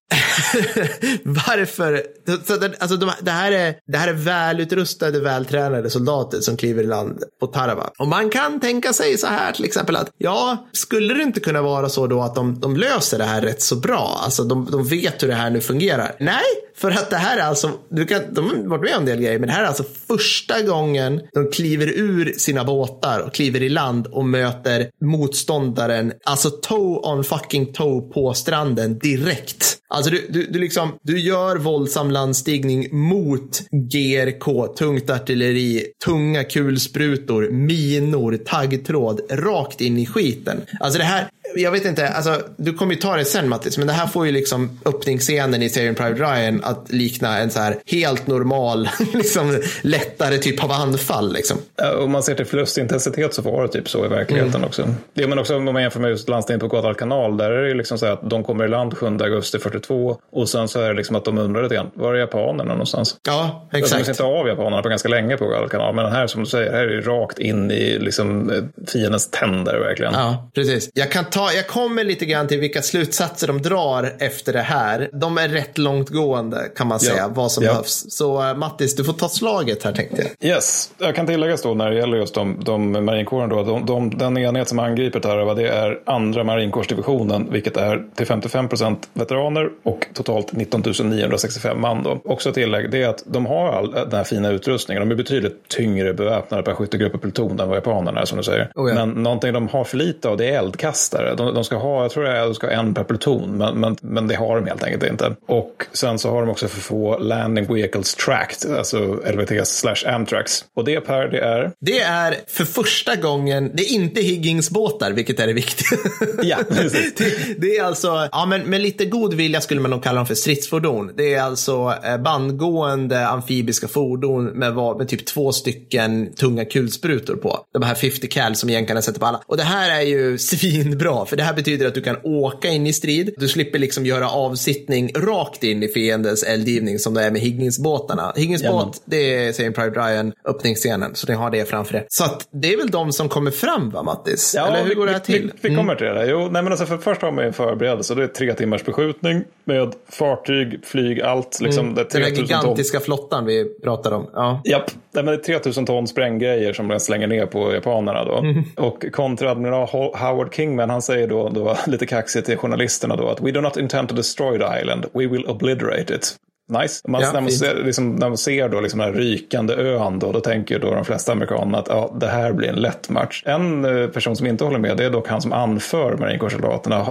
varför? Så det, alltså de, det, här är, det här är välutrustade, vältränade soldater som kliver i land på Tarawa. Och man kan tänka sig så här till exempel att ja, skulle det inte kunna vara så då att de, de löser det här rätt så bra? Alltså de, de vet hur det här nu fungerar. Nej, för att det här är alltså, du kan, de har varit med om en del grejer, men det här är alltså första gången de kliver ur sina båtar och kliver i land och möter motståndaren, alltså toe on fucking toe på stranden direkt. Alltså du, du, du, liksom, du gör våldsam landstigning mot GRK, tungt artilleri, tunga kulsprutor, minor, taggtråd, rakt in i skiten. Alltså det här, jag vet inte, alltså, du kommer ju ta det sen Mattis, men det här får ju liksom öppningsscenen i serien Private Ryan att likna en så här helt normal, liksom lättare typ av anfall. Liksom. Om man ser till förlustintensitet så var det typ så i verkligheten mm. också. Det, men också om man jämför med just landstinget på Guadalcanal, där är det liksom så att de kommer i land 7 augusti 42 och sen så är det liksom att de undrar lite grann, var är japanerna någonstans? Ja, exakt. De inte av japanerna på ganska länge på Guadalcanal, men den här som du säger, här är det rakt in i liksom fiendens tänder verkligen. Ja, precis. Jag kan ta jag kommer lite grann till vilka slutsatser de drar efter det här. De är rätt långtgående kan man säga, ja. vad som ja. behövs. Så uh, Mattis, du får ta slaget här tänkte jag. Yes, jag kan tillägga då när det gäller just de, de marinkåren då, de, de, den enhet som angriper Tarawa det är andra marinkårsdivisionen, vilket är till 55 procent veteraner och totalt 19 965 man då. Också tillägg, det är att de har all den här fina utrustningen. De är betydligt tyngre beväpnade per skyttegrupp och pluton än vad japanerna är som du säger. Oh ja. Men någonting de har för lite av det är eldkastare. De, de ska ha, jag tror det är, de ska ha en per pluton, men, men, men det har de helt enkelt inte. Och sen så har de också för få landing vehicles tracked, alltså LVTS slash Amtrax. Och det Per, det är? Det är för första gången, det är inte Higgins-båtar, vilket är det viktiga. Ja, precis. det, det, är alltså, ja men med lite god vilja skulle man nog kalla dem för stridsfordon. Det är alltså eh, bandgående amfibiska fordon med, med typ två stycken tunga kulsprutor på. De här 50 cal som jänkarna sätter på alla. Och det här är ju svinbra bra, för det här betyder att du kan åka in i strid. Du slipper liksom göra avsittning rakt in i fiendens eldgivning som det är med Higginsbåtarna. Higginsbåt, det är Saving Private Ryan, öppningsscenen, så ni har det framför er. Så att det är väl de som kommer fram, va Mattis? Ja, Eller hur går det här till? Vi, vi kommer till det. Jo, nej, men alltså för först har man ju en förberedelse. Det är tre timmars beskjutning med fartyg, flyg, allt. Liksom, det är Den 3000 ton. gigantiska flottan vi pratar om. Ja. Japp, nej, men det är 3000 ton spränggrejer som de slänger ner på japanerna då. Mm. Och kontradmiral Ho- Howard Kingman han säger då, då lite kaxigt till journalisterna då att we do not intend to destroy the island, we will obliterate it. Nice. Man, Ja, när, man ser, liksom, när man ser då liksom den här rykande ön då, då tänker då de flesta amerikanerna att ja, det här blir en lätt match. En eh, person som inte håller med det är dock han som anför marinkårssoldaterna, eh,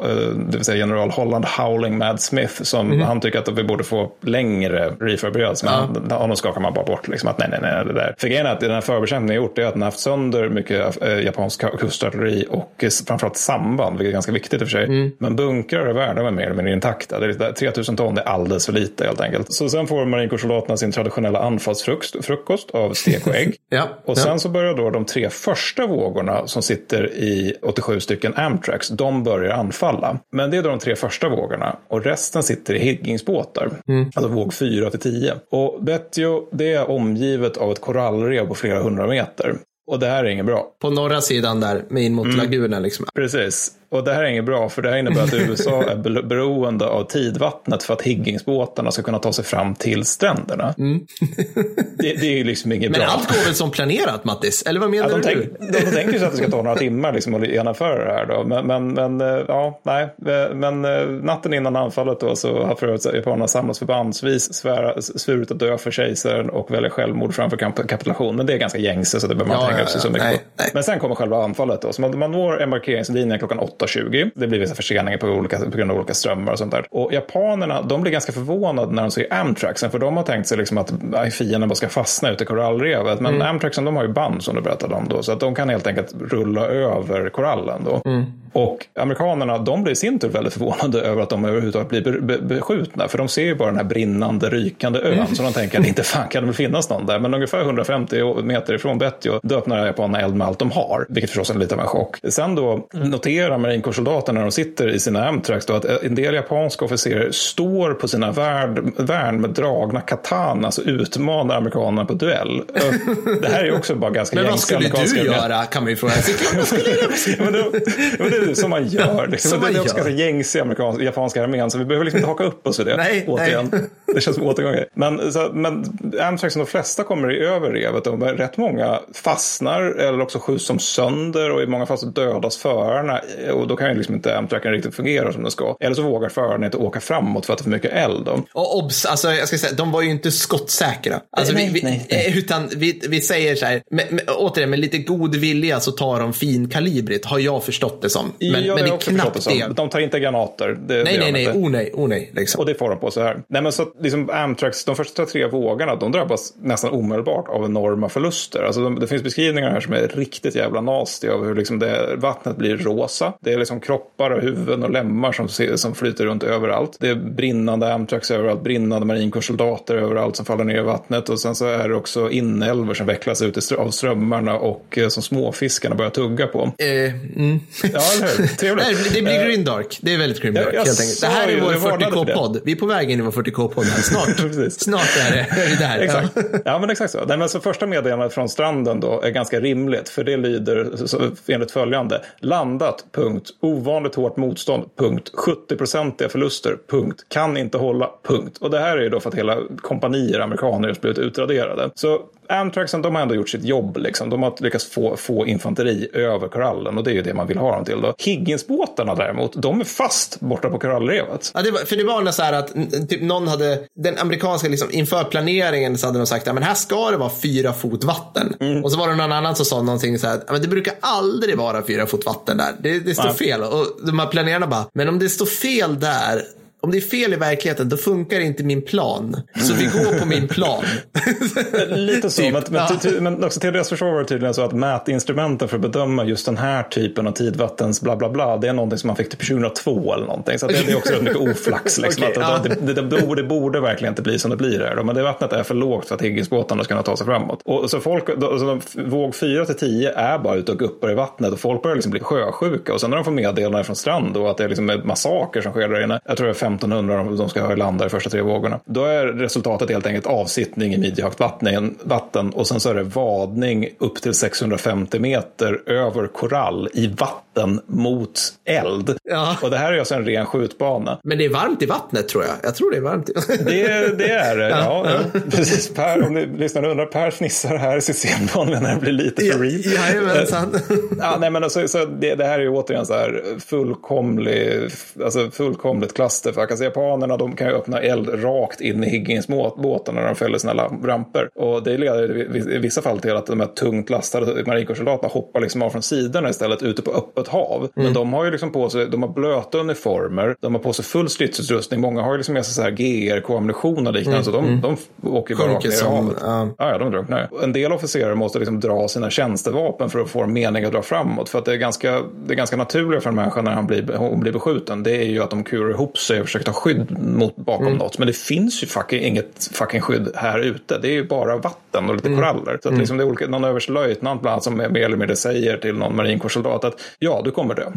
det vill säga general Holland Howling Mad Smith, som Mhm. han tycker att vi borde få längre reförberedelse. Men han- honom skakar man bara bort. Liksom, att nej, nej, nej, det där. För grejen är att den här förbekämpningen gjort är att den har haft sönder mycket eh, japansk kustartilleri och eh, framförallt samband, vilket är ganska viktigt i och för sig. Mm. Men bunkrar och världar är mer eller mindre intakta. Det är, lite- 3000 ton det är alldeles för lite helt enkelt. Så sen får marinkårssoldaterna sin traditionella anfallsfrukost av stek och ägg. Ja. Och ja. sen så börjar då de tre första vågorna som sitter i 87 stycken Amtrax, de börjar anfalla. Men det är då de tre första vågorna och resten sitter i Higginsbåtar. Alltså våg 4 till 10. Och Betio, det är omgivet av ett korallrev på flera hundra meter. Och det här är inget bra. På norra sidan där, in mot Mm. lagunen liksom. Precis. Och det här är inget bra för det här innebär att USA är be- beroende av tidvattnet för att Higginsbåtarna ska kunna ta sig fram till stränderna. det, det är ju liksom inget Men bra. allt går väl som planerat, Mattis? Eller vad menar Ja, de, du? tänk, de, de tänker sig att det ska ta några timmar liksom att genomföra det här. Då. Men, men, men eh, ja, nej. Men eh, natten innan anfallet då så har japanerna samlats förbandsvis, svära- svurit att dö för kejsaren och väljer självmord framför kamp- kapitulation. Men det är ganska gängse så det behöver man Ja, inte hänga upp sig så mycket Nej, på. nej. Men sen kommer själva anfallet då. Så man, man når embarkeringslinjen klockan 8.20. Det blir vissa förseningar på, olika, på grund av olika strömmar och sånt där. Och japanerna, de blir ganska förvånade när de ser Amtraxen. För de har tänkt sig liksom att nej, fienden bara ska fastna ute i korallrevet. Men Mm. Amtraxen, de har ju band som du berättade om då. Så att de kan helt enkelt rulla över korallen då. Mm. Och amerikanerna, de blir i sin tur väldigt förvånade över att de överhuvudtaget blir be- be- beskjutna. För de ser ju bara den här brinnande, rykande ön. Mm. Så de tänker att inte fan kan det finnas någon där. Men ungefär 150 meter ifrån Betio, då öppnar japanerna eld med allt de har. Vilket förstås är lite av en chock. Sen då noterar marinkårssoldaterna när de sitter i sina Amtrax då, att en del japanska officerer står på sina värn med dragna katanas och utmanar amerikanerna på duell. Det här är ju också bara ganska Men vad skulle amerikanska du göra, kan man ju fråga sig. Men det, men det är som man gör. Liksom. Som det man är också gör. ganska gängse i amerikanska, japanska armén, så vi behöver liksom inte haka upp oss i det. Nej, återigen. nej. Det känns som återgångar. Men, så, men Amtrax, de flesta kommer i över revet och rätt många fastnar eller också skjuts som sönder och i många fall så dödas förarna och då kan ju liksom inte Amtracken riktigt fungera som den ska. Eller så vågar förarna inte åka framåt för att det är för mycket eld. Då. Och obs, alltså jag ska säga, de var ju inte skottsäkra. Alltså, Nej, vi, vi, nej, nej. eh, Utan vi, vi säger så här, med, med, återigen med lite god vilja så tar de finkalibrigt, har jag förstått det som. Men, ja, men det är knappt det som. De tar inte granater. Det, Nej, nej, nej, inte. oh nej, oh nej. Liksom. Och det får de på så här. Nej, men så liksom Amtrax, de första tre vågorna, de drabbas nästan omedelbart av enorma förluster. Alltså de, det finns beskrivningar här som är riktigt jävla nasty av hur liksom det, vattnet blir rosa. Det är liksom kroppar och huvuden och lemmar som, som flyter runt överallt. Det är brinnande Amtrax överallt, brinnande marinkårssoldater överallt som faller ner i vattnet. Och sen så är det också inälvor som vecklas ut av strömmarna och eh, som småfiskarna börjar tugga på. Eh, mm. Ja, eller hur? Trevligt. Det blir Eh, grimdark. Det är väldigt grimdark jag helt enkelt. Det här är vår jag varnade för det. 40k-podd. Vi är på väg in i vår 40k-podd här. Snart, snart är det, är det där. Exakt. Ja. Ja, men exakt så. Nej, men så första meddelandet från stranden då är ganska rimligt, för det lyder så, enligt följande. Landat, punkt. Ovanligt hårt motstånd, punkt. 70-procentiga förluster, punkt. Kan inte hålla, punkt. Och det här är ju då för att hela kompanier amerikaner just blivit utraderade. Så Amtraxen, de har ändå gjort sitt jobb. Liksom. De har lyckats få, få infanteri över korallen och det är ju det man vill ha dem till. Då. Higginsbåtarna däremot, de är fast borta på korallrevet. Ja, det var, för det var så här att typ, någon hade, den amerikanska, liksom, inför planeringen så hade de sagt att men här ska det vara fyra fot vatten. Mm. Och så var det någon annan som sa någonting så här, "Ja, men det brukar aldrig vara fyra fot vatten där. Det, det står Nej. fel. Och de här planerarna bara, men om det står fel där om det är fel i verkligheten, då funkar inte min plan. Så vi går på min plan. Lite så, Typ, men, men, ty- ty- men också till deras försvar var det tydligen så att mätinstrumenten för att bedöma just den här typen av tidvattens bla bla bla, det är någonting som man fick till 2002 eller någonting. Så det, det är också mycket oflax. Liksom, Okej, att, ja. det, det, det, borde, verkligen inte bli som det blir här. Men det vattnet är för lågt för att Higginsbåtarna ska kunna ta sig framåt. Och så folk, så våg 4 till 10 är bara ute och guppar i vattnet och folk börjar liksom bli sjösjuka. Och sen när de får meddelanden från strand och att det är liksom massaker som sker där inne. Jag tror det är 1500 de- de ska ha i första tre vågorna. Då är resultatet helt enkelt avsittning i midjehögt vatten, och sen så är det vadning upp till 650 meter över korall i vatten mot eld. Ja. Och det här är alltså en ren skjutbana. Men det är varmt i vattnet tror jag. Jag tror det är varmt. Det, det är det, ja. ja. Precis, Per, om ni lyssnar undrar, Per fnissar här i sitt när det blir lite för real. Jajamensan. Ja, nej, men alltså, så det, det här är ju återigen så här fullkomlig, alltså fullkomligt Alltså japanerna de kan ju öppna eld rakt in i Higgins-båten när de fäller sina ramper. Och det leder i vissa fall till att de här tungt lastade marinkårssoldaterna hoppar liksom av från sidorna istället ute på öppet hav. Men de har ju liksom på sig, de har blöta uniformer, de har på sig full stridsutrustning. Många har ju liksom med sig så här GRK-ammunition och liknande. Så de, de åker bara rakt ner i havet. ja. Ja, ja, de drunknar. En del officerare måste liksom dra sina tjänstevapen för att få en mening att dra framåt. För att det är ganska, det är ganska naturligt för en människa när han blir, hon blir beskjuten. Det är ju att de kurar ihop sig och försöker ta skydd mot, bakom Mm. något. Men det finns ju fucking inget fucking skydd här ute. Det är ju bara vatten och lite Mm. koraller. Så att liksom det är olika, någon överstelöjtnant bland annat som mer eller mindre säger till någon marinkårssoldat att ja, du kommer dö.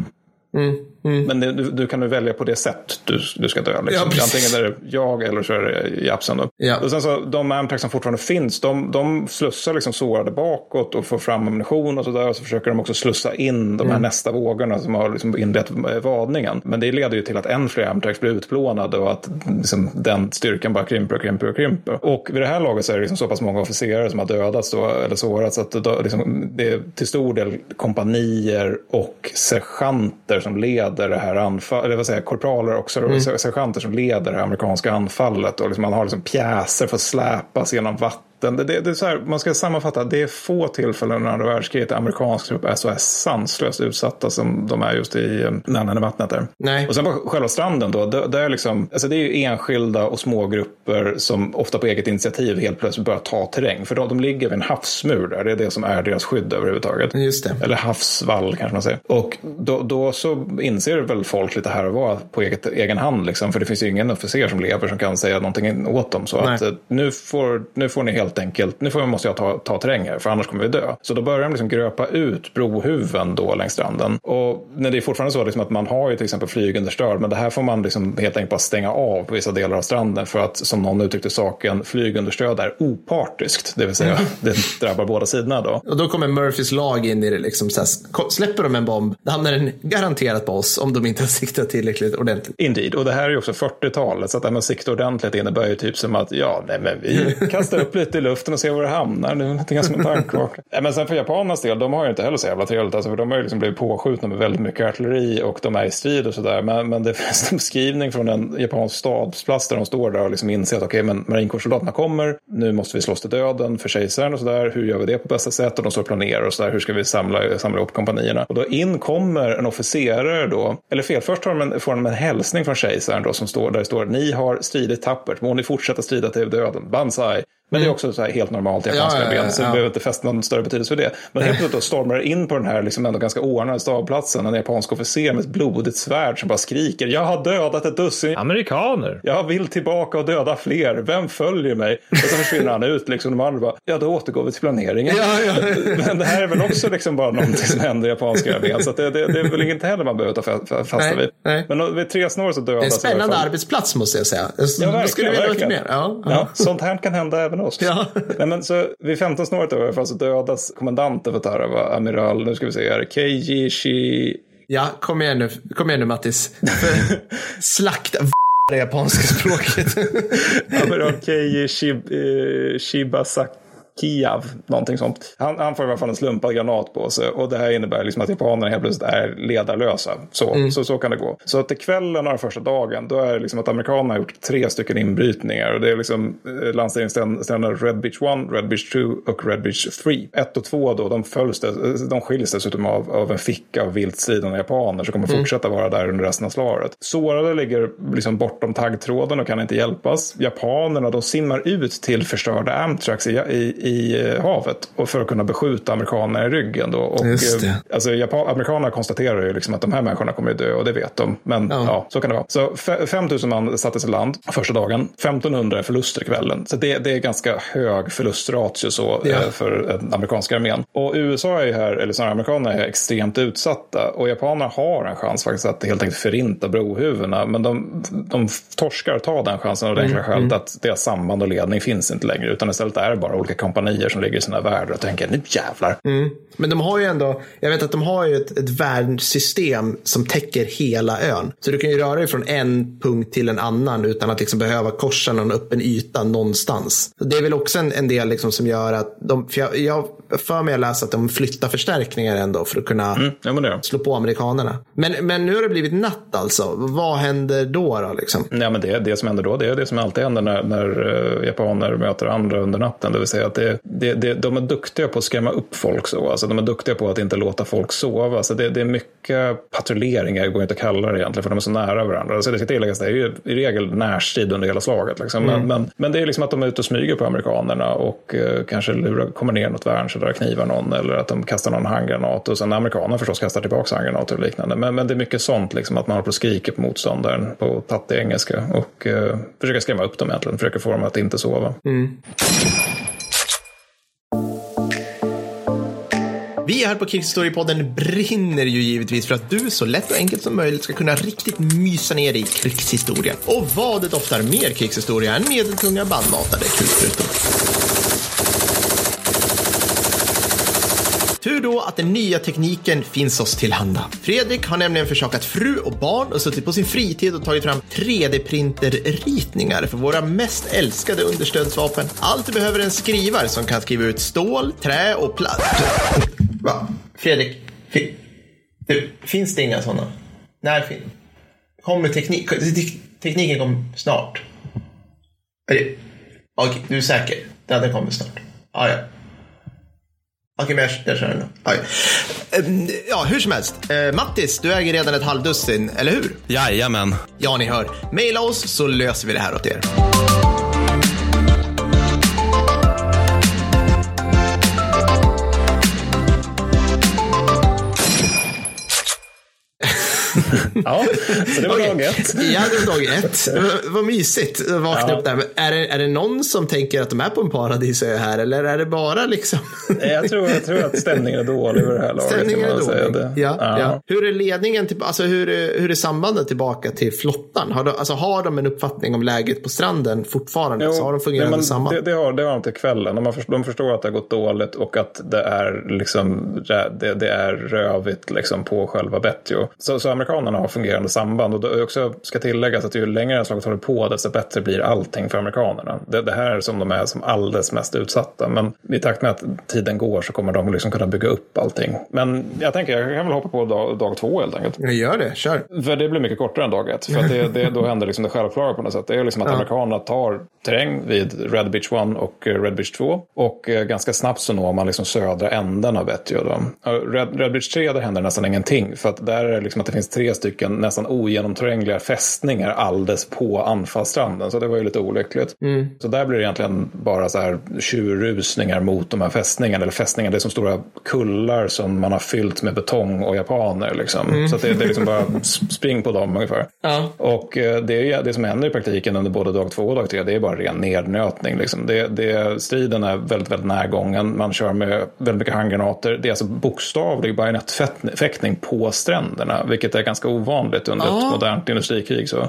Men det, du, du kan nu välja på det sätt du, du ska dö. Ja, Liksom. precis. Antingen är det jag eller så är det Japsen. Ja. Och sen så de Amtrak som fortfarande finns, de, de slussar liksom sårade bakåt och får fram ammunition och sådär. Och så försöker de också slussa in de här nästa vågorna som har liksom inlett vadningen. Men det leder ju till att än fler Amtraks blir utplånade och att liksom, den styrkan bara krymper och krymper och krymper. Och vid det här laget så är det liksom så pass många officerare som har dödats då, eller sårats att då, liksom, det är till stor del kompanier och sergeanter som leder det här anfallet, eller vad säger jag, korpraler och ser- sergeanter som leder det här amerikanska anfallet. Och liksom man har liksom pjäser för att släpas genom vatten. Det, det, det är här, man ska sammanfatta, det är få tillfällen under andra världskriget amerikansk trupp är så här sanslöst utsatta som de är just i eh, närheten av vattnet där. Nej. Och sen på själva stranden då, det, det, är liksom, alltså det är ju enskilda och små grupper som ofta på eget initiativ helt plötsligt börjar ta terräng. För de, de ligger vid en havsmur där, det är det som är deras skydd överhuvudtaget. Just det. Eller havsvall kanske man säger. Och då, då så inser väl folk lite här och var på eget, egen hand. Liksom, för det finns ju ingen officer som lever som kan säga någonting åt dem. Så Nej. att eh, nu får, nu får ni helt enkelt, nu får, måste jag ta, ta terräng här för annars kommer vi dö. Så då börjar de liksom gröpa ut brohuven då längs stranden. Och när det är fortfarande så liksom att man har ju till exempel flygunderstöd men det här får man liksom helt enkelt bara stänga av på vissa delar av stranden för att som någon uttryckte saken flygunderstöd är opartiskt. Det vill säga det drabbar båda sidorna då. Och då kommer Murphys lag in i det. Liksom, så här, släpper de en bomb, då hamnar den garanterat på oss om de inte har siktat tillräckligt ordentligt. Indeed, och det här är ju också 40-talet, så att med sikta ordentligt innebär ju typ som att ja, nej men vi kastar upp lite i luften och ser var det hamnar. Det är lite grann som en tankkaka. Men sen för japanernas del, de har ju inte heller så jävla trevligt, alltså, för de har ju liksom blivit påskjutna med väldigt mycket artilleri och de är i strid och sådär. Men, men det finns en beskrivning från en japansk stadsplats där de står där och liksom inser att okej, men marinkårssoldaterna kommer, nu måste vi slåss till döden för kejsaren och sådär. Hur gör vi det på bästa sätt? Och de står och planerar och sådär. Hur ska vi samla, samla ihop kompanierna? Och då in kommer en officerare då, eller fel, först har de en, får de en hälsning från kejsaren då som står där det står ni har stridit tappert, må ni fortsätta strida till döden, banzai. Men det är också så här helt normalt i japanska Ja, ja, ja, ben, så det behöver inte fästa någon större betydelse för det. Men helt plötsligt stormar det in på den här liksom ändå ganska oordnade stavplatsen en japansk officer med ett blodigt svärd som bara skriker jag har dödat ett dussin Amerikaner. jag vill tillbaka och döda fler. Vem följer mig? Och så försvinner han ut. Liksom, de andra bara, ja då återgår vi till planeringen. Men det här är väl också liksom bara någonting som händer i japanska armén. Så det, det, det är väl inte heller man behöver ta fa- fa- fasta Nej, vid. nej. Men vid tre snår så dödas Det är en spännande arbetsplats måste jag säga. Ja, Då verkligen. skulle vi vilja veta mer. Ja. sånt här kan hända även oss. Ja. Nej, men så vid 15 snåret då, i alla fall så dödas kommandanten för Tarawa, amiral, nu ska vi se här, Keiji Shi... ja kom igen nu, kom igen nu Mattis. Slakta det japanska språket. Amiral Keiji Shib, eh, Shibasaki. Kiav, någonting sånt. Han, han får i alla fall en slumpad granat på sig och det här innebär liksom att japanerna helt plötsligt är ledarlösa. Så, mm. så, så kan det gå. Så att till kvällen av första dagen, då är det liksom att amerikanerna har gjort tre stycken inbrytningar. Och det är liksom eh, landställningsställen Red Beach 1, Red Beach 2 och Red Beach 3. 1 och 2 då, de, följs, de skiljs dessutom av, av en ficka av vilt stridande japaner som kommer mm. fortsätta vara där under resten av slaget. Sårade ligger liksom bortom taggtråden och kan inte hjälpas. Japanerna de simmar ut till förstörda Amtrax i, i, i eh, havet och för att kunna beskjuta amerikanerna i ryggen. Då. Och. Eh, alltså, Japan, amerikanerna konstaterar ju liksom att de här människorna kommer att dö och det vet de. Men ja, ja så kan det vara. Så 5000 man sattes i land första dagen. 1500 förluster kvällen. Så det, det är ganska hög förlustratio så, ja. Eh, för den amerikanska armén. Och USA är här, eller snarare amerikanerna är extremt utsatta. Och japanerna har en chans faktiskt att helt enkelt förinta brohuvudena. Men de, de torskar ta den chansen av det enkla mm, skälet mm. att deras samband och ledning finns inte längre. Utan istället är det bara olika kompanier som ligger i sina världar och tänker nu jävlar. Mm. Men de har ju ändå, jag vet att de har ju ett, ett världssystem som täcker hela ön. Så du kan ju röra dig från en punkt till en annan utan att liksom behöva korsa någon öppen yta någonstans. Det är väl också en, en del liksom som gör att de, för jag, jag för mig att läsa att de flyttar förstärkningar ändå för att kunna mm, ja, slå på amerikanerna. Men, men nu har det blivit natt alltså. Vad händer då? då liksom? Ja, men det, det som händer då, det är det som alltid händer när, när uh, japaner möter andra under natten. Det vill säga att det, det, det, de är duktiga på att skrämma upp folk så. Alltså, de är duktiga på att inte låta folk sova. Så det, det är mycket patrulleringar, det går inte att kalla det egentligen, för de är så nära varandra. Så det ska tilläggas, det är ju i regel närstrid under hela slaget. Liksom. Mm. Men, men, men, det är liksom att de är ute och smyger på amerikanerna och uh, kanske lurar, kommer ner något värn så där knivar någon eller att de kastar någon handgranat. Och sen amerikanerna förstås kastar tillbaka handgranater och liknande. Men, men det är mycket sånt, liksom, att man håller på och skriker på motståndaren på tattig engelska och uh, försöker skrämma upp dem egentligen, försöker få dem att inte sova. Mm. Vi här på Krigshistoriepodden brinner ju givetvis för att du så lätt och enkelt som möjligt ska kunna riktigt mysa ner i krigshistoria. Och vad det doftar mer krigshistoria än medeltunga bandmatade kulsprutor. Tur då att den nya tekniken finns oss tillhanda. Fredrik har nämligen försakat fru och barn och suttit på sin fritid och tagit fram 3D-printerritningar för våra mest älskade understödsvapen. Allt du behöver är en skrivare som kan skriva ut stål, trä och plast. Va? Fredrik, fi du, finns det inga sådana? När fin kommer teknik? Tekniken kommer snart. Okej, okay, du är säker? Den kommer snart? Ah, ja. Okej, men jag, jag kör den då. Ehm, ja, hur som helst. Eh, Mattis, du äger redan ett halvdussin, eller hur? Jajamän. Ja, ni hör. Maila oss så löser vi det här åt er. ja, så det var okay. dag ett. Ja, det var dag ett. Vad mysigt att vakna ja. upp där. Är det, är det någon som tänker att de är på en paradisö här eller är det bara liksom? jag, tror, jag tror att stämningen är dålig vid det här laget. Stämningen är dålig. Ja, ja. ja, Hur är ledningen, till, alltså hur hur är sambandet tillbaka till flottan? Har de, alltså, har de en uppfattning om läget på stranden fortfarande? Jo, så har de fungerande samband? Det, det, har, det har de till kvällen. De, förstår, de förstår att det har gått dåligt och att det är, liksom, det, det är rövigt liksom, på själva Betjo. Så, så amerikanerna har fungerande samband. Och det också ska tilläggas att ju längre slaget håller på desto bättre blir allting för amerikanerna. Det, det här är som de är som alldeles mest utsatta. Men i takt med att tiden går så kommer de liksom kunna bygga upp allting. Men jag tänker, jag kan väl hoppa på dag, dag två helt enkelt. Jag gör det, kör. För det blir mycket kortare än dag ett. För det, det, då händer liksom det självklara på något sätt. Det är liksom att ja. amerikanerna tar terräng vid Red Beach 1 och Red Beach 2. Och eh, ganska snabbt så når man liksom södra änden av Betio. Red, Red Beach 3 där händer nästan ingenting. För att där är det liksom att det finns tre stycken nästan ogenomträngliga fästningar alldeles på anfallsstranden. Så det var ju lite olyckligt. Mm. Så där blir det egentligen bara så här tjurrusningar mot de här fästningarna. Eller fästningar, det är som stora kullar som man har fyllt med betong och japaner. Liksom. Mm. Så det, det, är liksom bara spring på dem ungefär. Ja. Och eh, det, är, det som händer i praktiken under både dag två och dag tre, det är bara ren nednötning. Liksom. Det, det, striden är väldigt, väldigt närgången. Man kör med väldigt mycket handgranater. Det är alltså bokstavlig bajonettfäktning på stränderna, vilket är ganska ovanligt under Ja. modernt industrikrig. Så.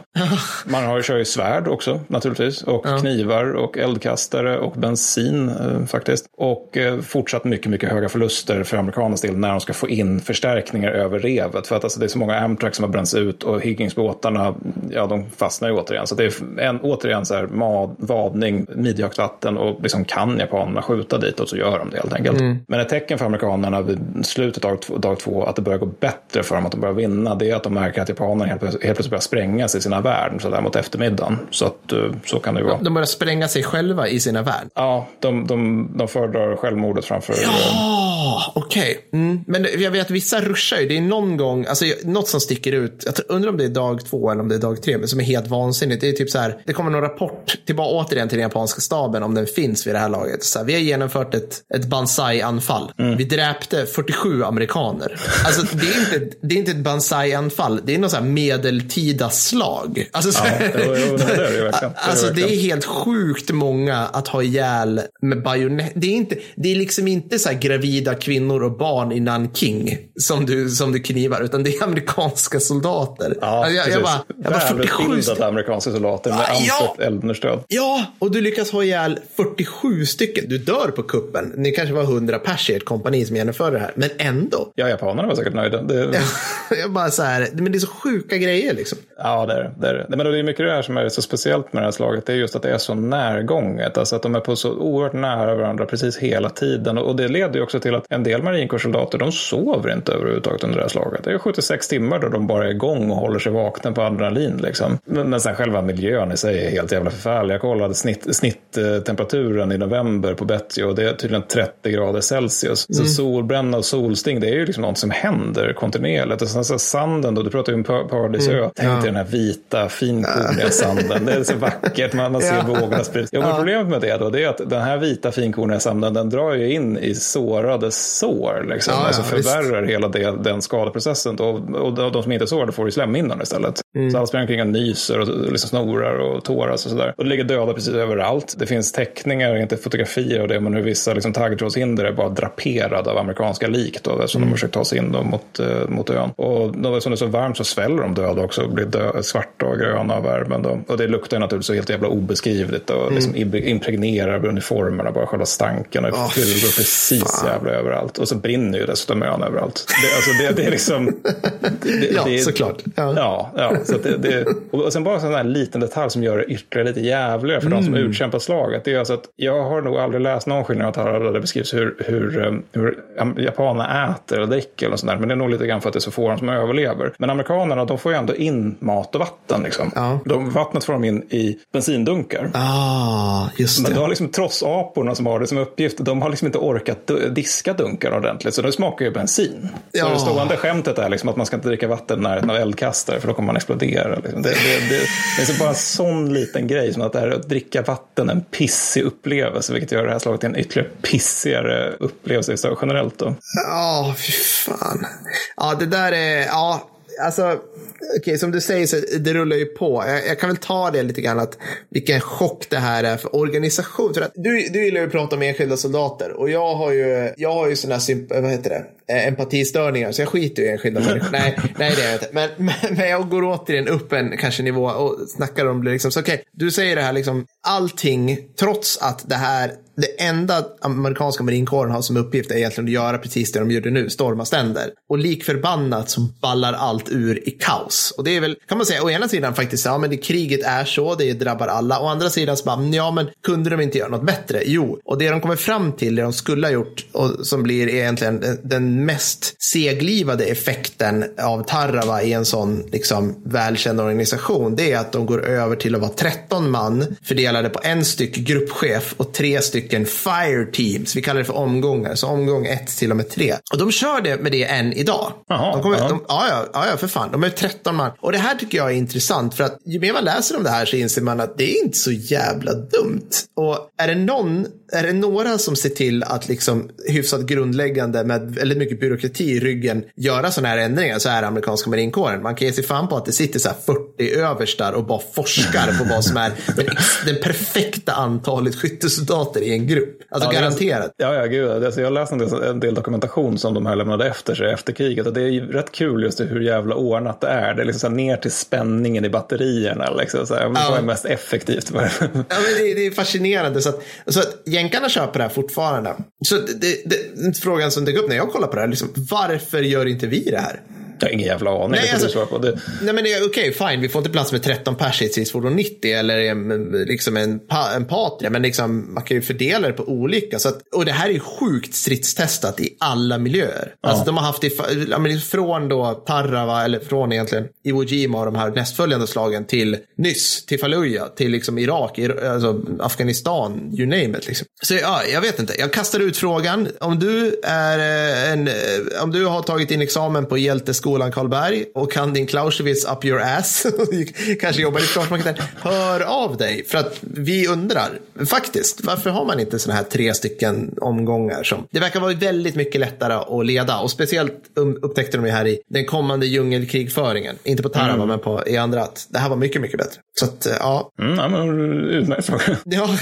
Man har, kör ju svärd också naturligtvis och Ja. knivar och eldkastare och bensin eh, faktiskt. Och eh, fortsatt mycket, mycket höga förluster för amerikanernas del när de ska få in förstärkningar över revet. För att alltså, det är så många Amtrak som har bränts ut och Higginsbåtarna, ja de fastnar ju återigen. Så det är en, återigen så här mad, vadning, midjehögt vatten och liksom kan japanerna skjuta dit och så gör de det helt enkelt. Men ett tecken för amerikanerna vid slutet av dag, två- dag två att det börjar gå bättre för dem, att de börjar vinna, det är att de märker att japanerna helt helt plötsligt börjar sprängas i sina värn så där mot eftermiddagen. Så att eh, så kan det ju vara. De börjar spränga sig själva i sina värn. Ja, de, de, de föredrar självmordet framför... eh, Ja, okej. Mm. Men jag vet att vissa ruschar ju. Det är någon gång, alltså något som sticker ut. Jag undrar om det är dag två eller om det är dag tre, men som är helt vansinnigt. Det är typ så här, det kommer någon rapport tillbaka återigen till den japanska staben, om den finns vid det här laget. Så här, vi har genomfört ett, ett Banzai-anfall. Vi dräpte 47 amerikaner. Alltså det är inte, det är inte ett Banzai-anfall, det är något så här medeltida slag. Alltså, så här, jo, jo, det är det. Det är Alltså det är helt sjukt många att ha ihjäl med bajonett. Det är, inte, det är liksom inte så här gravida kvinnor och barn i Nanking som du, som du knivar, utan det är amerikanska soldater. Ja, Alltså, jag, jag bara, jag bara 47 Välutbildade stycken. amerikanska soldater med ja! eldunderstöd. Ja, och du lyckas ha ihjäl 47 stycken. Du dör på kuppen. Ni kanske var 100 pers i ett kompani som genomförde det här, men ändå. Ja, japanerna var säkert nöjda. Det, Jag bara så här, men det är så sjuka grejer liksom. Ja, det är det. Är det. Men det är mycket det här som är så speciellt med det här slaget. Det är just att det är så närgånget. Alltså att de är på så oerhört nära varandra precis hela tiden. Och det leder ju också till att en del marinkårssoldater, de sover inte överhuvudtaget under det här slaget. Det är 76 timmar då de bara är igång och håller sig vakna på adrenalin. Liksom. Men, men sen själva miljön i sig är helt jävla förfärlig. Jag kollade snitt, snitttemperaturen i november på Betty och det är tydligen 30 grader Celsius. Så solbränna och solsting, det är ju liksom något som händer kontinuerligt. Och sen så sanden då, du pratar ju om Pa- Paradisö. Tänk dig den här vita, finkorniga sanden. Det är så vackert, man, ser Ja. vågorna spridas. Ja, men Problemet med det då, det är att den här vita, finkorniga sanden, den drar ju in i sårade sår. Liksom. Ja, ja, alltså visst. förvärrar hela det, den skadeprocessen. Då, och de, de som inte är sårade får ju slemhinnan istället. Mm. Så alla springer omkring och nyser och liksom snorar och tåras och sådär. Och det ligger döda precis överallt. Det finns teckningar, inte fotografier av det, men hur vissa liksom, taggtrådshinder är bara draperade av amerikanska lik då, eftersom Mm. de försökt ta sig in då mot, eh, mot ön. Och då, eftersom det är så varmt så sväller de döda också blir dö, svarta och gröna av värmen. Då. Och det luktar naturligtvis helt jävla obeskrivligt och liksom Mm. impregnerar uniformerna, bara själva stanken och Åh, flugor precis fan. jävla överallt. Och så brinner ju dessutom ön överallt. Det, alltså det, det är liksom... Det, Ja, det, såklart. Ja. Ja, ja, så det, det, och sen bara en sån här liten detalj som gör det ytterligare lite jävligare för de som Mm. utkämpar slaget. Det är alltså att jag har nog aldrig läst någon skillnad där det beskrivs hur, hur, eh, hur japanerna äter eller dricker eller sånt där. Men det är nog lite grann för att det är så få som överlever. Men amerikanerna, de får ju ändå in mat och vatten. Liksom. Ja. De, vattnet får de in i bensindunkar. Ah, just Men det. du har liksom trossaporna som har det som uppgift, de har liksom inte orkat diska dunkar ordentligt, så det smakar ju bensin. Så Ja. det stående skämtet är liksom att man ska inte dricka vatten i närheten av eldkastare, för då kommer man explodera. Liksom. Det, det, det, det är så bara en sån liten grej som att det här att dricka vatten är en pissig upplevelse, vilket gör det här slaget till en ytterligare pissigare upplevelse så generellt. Då. Ja, fy fan. Ja, det där är, ja, alltså, okej, som du säger så det rullar ju på. Jag, jag kan väl ta det lite grann att vilken chock det här är för organisation. För att du, du gillar ju att prata om enskilda soldater och jag har ju, jag har ju sådana här, vad heter det, empatistörningar, så jag skiter i enskilda människor. nej, nej, det är jag inte. Men, men, men jag går återigen upp en kanske nivå och snackar om det liksom. Så okej, du säger det här liksom, allting, trots att det här det enda amerikanska marinkåren har som uppgift är egentligen att göra precis det de gjorde nu, storma ständer. Och lik förbannat så ballar allt ur i kaos. Och det är väl, kan man säga, å ena sidan faktiskt, ja men det, kriget är så, det drabbar alla. Å andra sidan så bara, ja men kunde de inte göra något bättre? Jo, och det de kommer fram till, det de skulle ha gjort, och som blir egentligen den- den mest seglivade effekten av Tarawa i en sån liksom välkänd organisation, det är att de går över till att vara 13 man fördelade på en styck gruppchef och tre stycken fire teams. Vi kallar det för omgångar, så omgång ett till och med tre. Och de kör det med det än idag. Jaha, de kommer, ja. de, ja, ja, för fan. De är 13 man. Och det här tycker jag är intressant för att ju mer man läser om det här så inser man att det är inte så jävla dumt. Och är det någon, är det några som ser till att liksom hyfsat grundläggande med väldigt mycket byråkrati i ryggen göra sådana här ändringar så är amerikanska marinkåren. Man kan ge sig fan på att det sitter så 40 överstar och bara forskar på vad som är den, den perfekta antalet skyttesoldater i en grupp. Alltså ja, garanterat. Ja, ja, gud. Alltså, jag har läst en del, en del, dokumentation som de här lämnade efter sig efter kriget och det är ju rätt kul just hur jävla ordnat det är. Det är liksom så här, ner till spänningen i batterierna. Liksom, så här, ja. Vad är mest effektivt? ja, men det, det är fascinerande. Så att, så att jänkarna köper det här fortfarande. Så det, det, frågan som dök upp när jag kollade på det här, liksom, varför gör inte vi det här? Jag har ingen jävla aning. Nej, alltså, på det. nej men okej, okay, fine. Vi får inte plats med 13 pers i ett stridsfordon 90 eller en, liksom en, en Patria. Men liksom, man kan ju fördela det på olika. Så att, och det här är sjukt stridstestat i alla miljöer. Ja. Alltså de har haft det från då Tarrava, eller från egentligen Iwo Jima och de här nästföljande slagen till nyss, till Fallujah, till liksom Irak, alltså Afghanistan, you name it. Liksom. Så ja, jag vet inte. Jag kastar ut frågan. Om du är eh, en, eh, om du har tagit in examen på hjälteskolan skolan Karlberg och kan din Clausewitz up your ass, kanske jobbar i Försvarsmakten, hör av dig. För att vi undrar, faktiskt, varför har man inte sådana här tre stycken omgångar? Som, det verkar vara väldigt mycket lättare att leda och speciellt upptäckte de här i den kommande djungelkrigföringen. Inte på Tarawa mm. men på, i andra att det här var mycket, mycket bättre. Så att, eh, ja. Mm, ja men utmärkt fråga. Ja.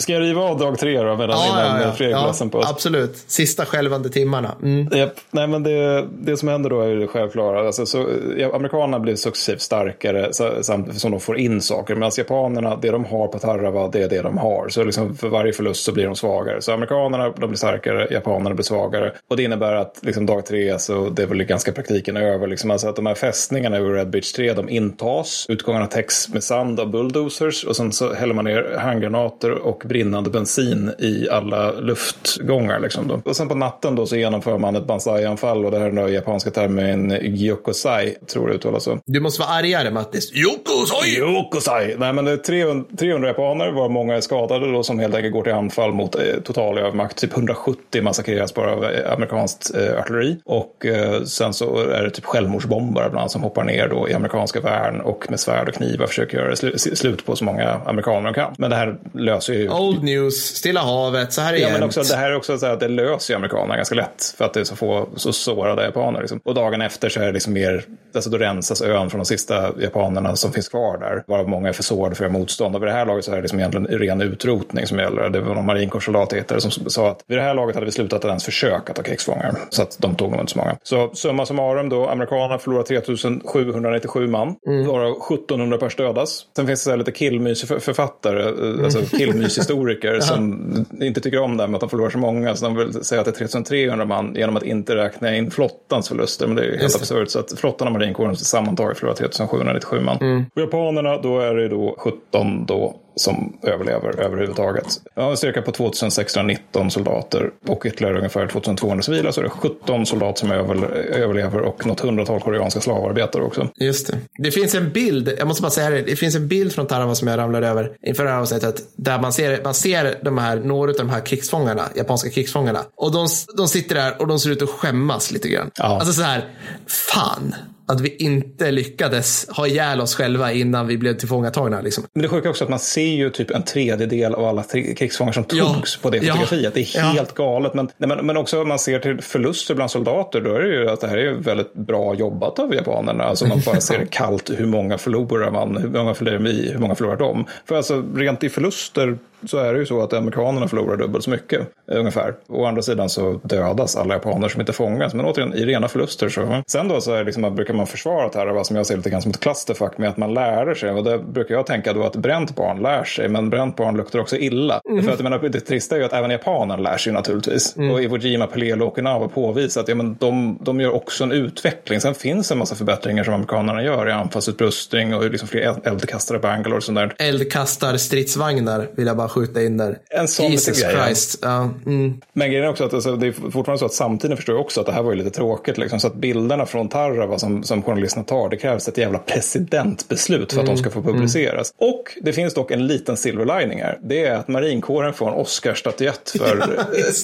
Ska jag riva av dag tre då medan ja, innan ja, Fredrik ja, på? Absolut, sista skälvande timmarna. Mm. Yep. Nej, men det, det som händer då är det självklara. Alltså, så, ja, amerikanerna blir successivt starkare samtidigt som de får in saker. Medan japanerna, det de har på Tarawa, det är det de har. Så liksom, för varje förlust så blir de svagare. Så amerikanerna de blir starkare, japanerna blir svagare. Och det innebär att liksom, dag tre så det är väl ganska praktiken över. Liksom, alltså att de här fästningarna i Red Beach 3 de intas. Utgångarna täcks med sand av bulldozers och sen så häller man ner handgranater och brinnande bensin i alla luftgångar. Liksom då. Och sen på natten då så genomför man ett Banzai-anfall och det här är den japanska termen Gyokosai, tror jag uttalas så. Du måste vara argare Mattis. Gyokosai! Gyokosai! Nej men det är 300, 300 japaner var många är skadade då som helt enkelt går till anfall mot eh, total övermakt. Typ 170 massakreras bara av eh, amerikanskt eh, artilleri. Och eh, sen så är det typ självmordsbombare ibland som hoppar ner då i amerikanska värn och med svärd och knivar försöker göra sl slut på så många amerikaner de kan. Men det här löser ju Old News, Stilla havet, så här är Ja, men också, det här är också så att det löser ju amerikanerna ganska lätt för att det är så få så sårade japaner. Liksom. Och dagen efter så är det liksom mer, alltså då rensas ön från de sista japanerna som finns kvar där. Varav många är för sårade för motstånd. Och vid det här laget så är det liksom egentligen ren utrotning som gäller. Det var någon marinkårssoldat som sa att vid det här laget hade vi slutat att ens försöka ta krigsfångar. Så att de tog nog inte så många. Så summa summarum då, amerikanerna förlorar 3797 man. Mm. Varav 1700 pers dödas. Sen finns det så lite killmysförfattare, mm. alltså killmyshistorier historiker som inte tycker om det här med att de förlorar så många. Så de vill säga att det är 3300 man genom att inte räkna in flottans förluster. Men det är helt absurt. Så att flottan och marinkåren sammantaget förlorar 3797 man. Mm. Och japanerna, då är det då 17 då som överlever överhuvudtaget. Har en styrka på 2619 soldater och ytterligare ungefär 2200 civila så är det 17 soldater som överlever och något hundratal koreanska slavarbetare också. Just det. Det finns en bild, jag måste bara säga det, det finns en bild från Tarawa som jag ramlade över inför det här avsnittet där man ser, man ser de här, några av de här krigsfångarna, japanska krigsfångarna och de, de sitter där och de ser ut att skämmas lite grann. Ja. Alltså så här, fan, att vi inte lyckades ha ihjäl oss själva innan vi blev tillfångatagna. Liksom. Men det sjuka också att man ser ju typ en tredjedel av alla krigsfångar som togs ja. på det fotografiet. Ja. Det är helt ja. galet. Men, men, men också om man ser till förluster bland soldater, då är det ju att det här är väldigt bra jobbat av japanerna. Alltså man bara ser kallt hur många förlorar man, hur många förlorar vi, hur många förlorar de. För alltså rent i förluster så är det ju så att amerikanerna förlorar dubbelt så mycket ungefär. Å andra sidan så dödas alla japaner som inte fångas. Men återigen, i rena förluster så. Sen då så är liksom, brukar man försvara det här, vad som jag ser lite grann som ett clusterfuck med att man lär sig. Och det brukar jag tänka då att bränt barn lär sig, men bränt barn luktar också illa. Mm. För att jag menar, det trista är ju att även japanerna lär sig naturligtvis. Mm. Och Iwo Jima, Pelelo och Okinawa påvisat att ja, men de, de gör också en utveckling. Sen finns en massa förbättringar som amerikanerna gör i anfallsutrustning och liksom fler eldkastare Bangalore och sånt där. Eldkastar stridsvagnar vill jag bara skjuta in där. En sån Jesus grej, Christ. Ja. Mm. Men grejen är också att alltså, det är fortfarande så att samtiden förstår jag också att det här var ju lite tråkigt. Liksom, så att bilderna från Tarawa som, som journalisterna tar, det krävs ett jävla presidentbeslut för att mm. de ska få publiceras. Mm. Och det finns dock en liten silver lining här. Det är att marinkåren får en Oscarsstatyett för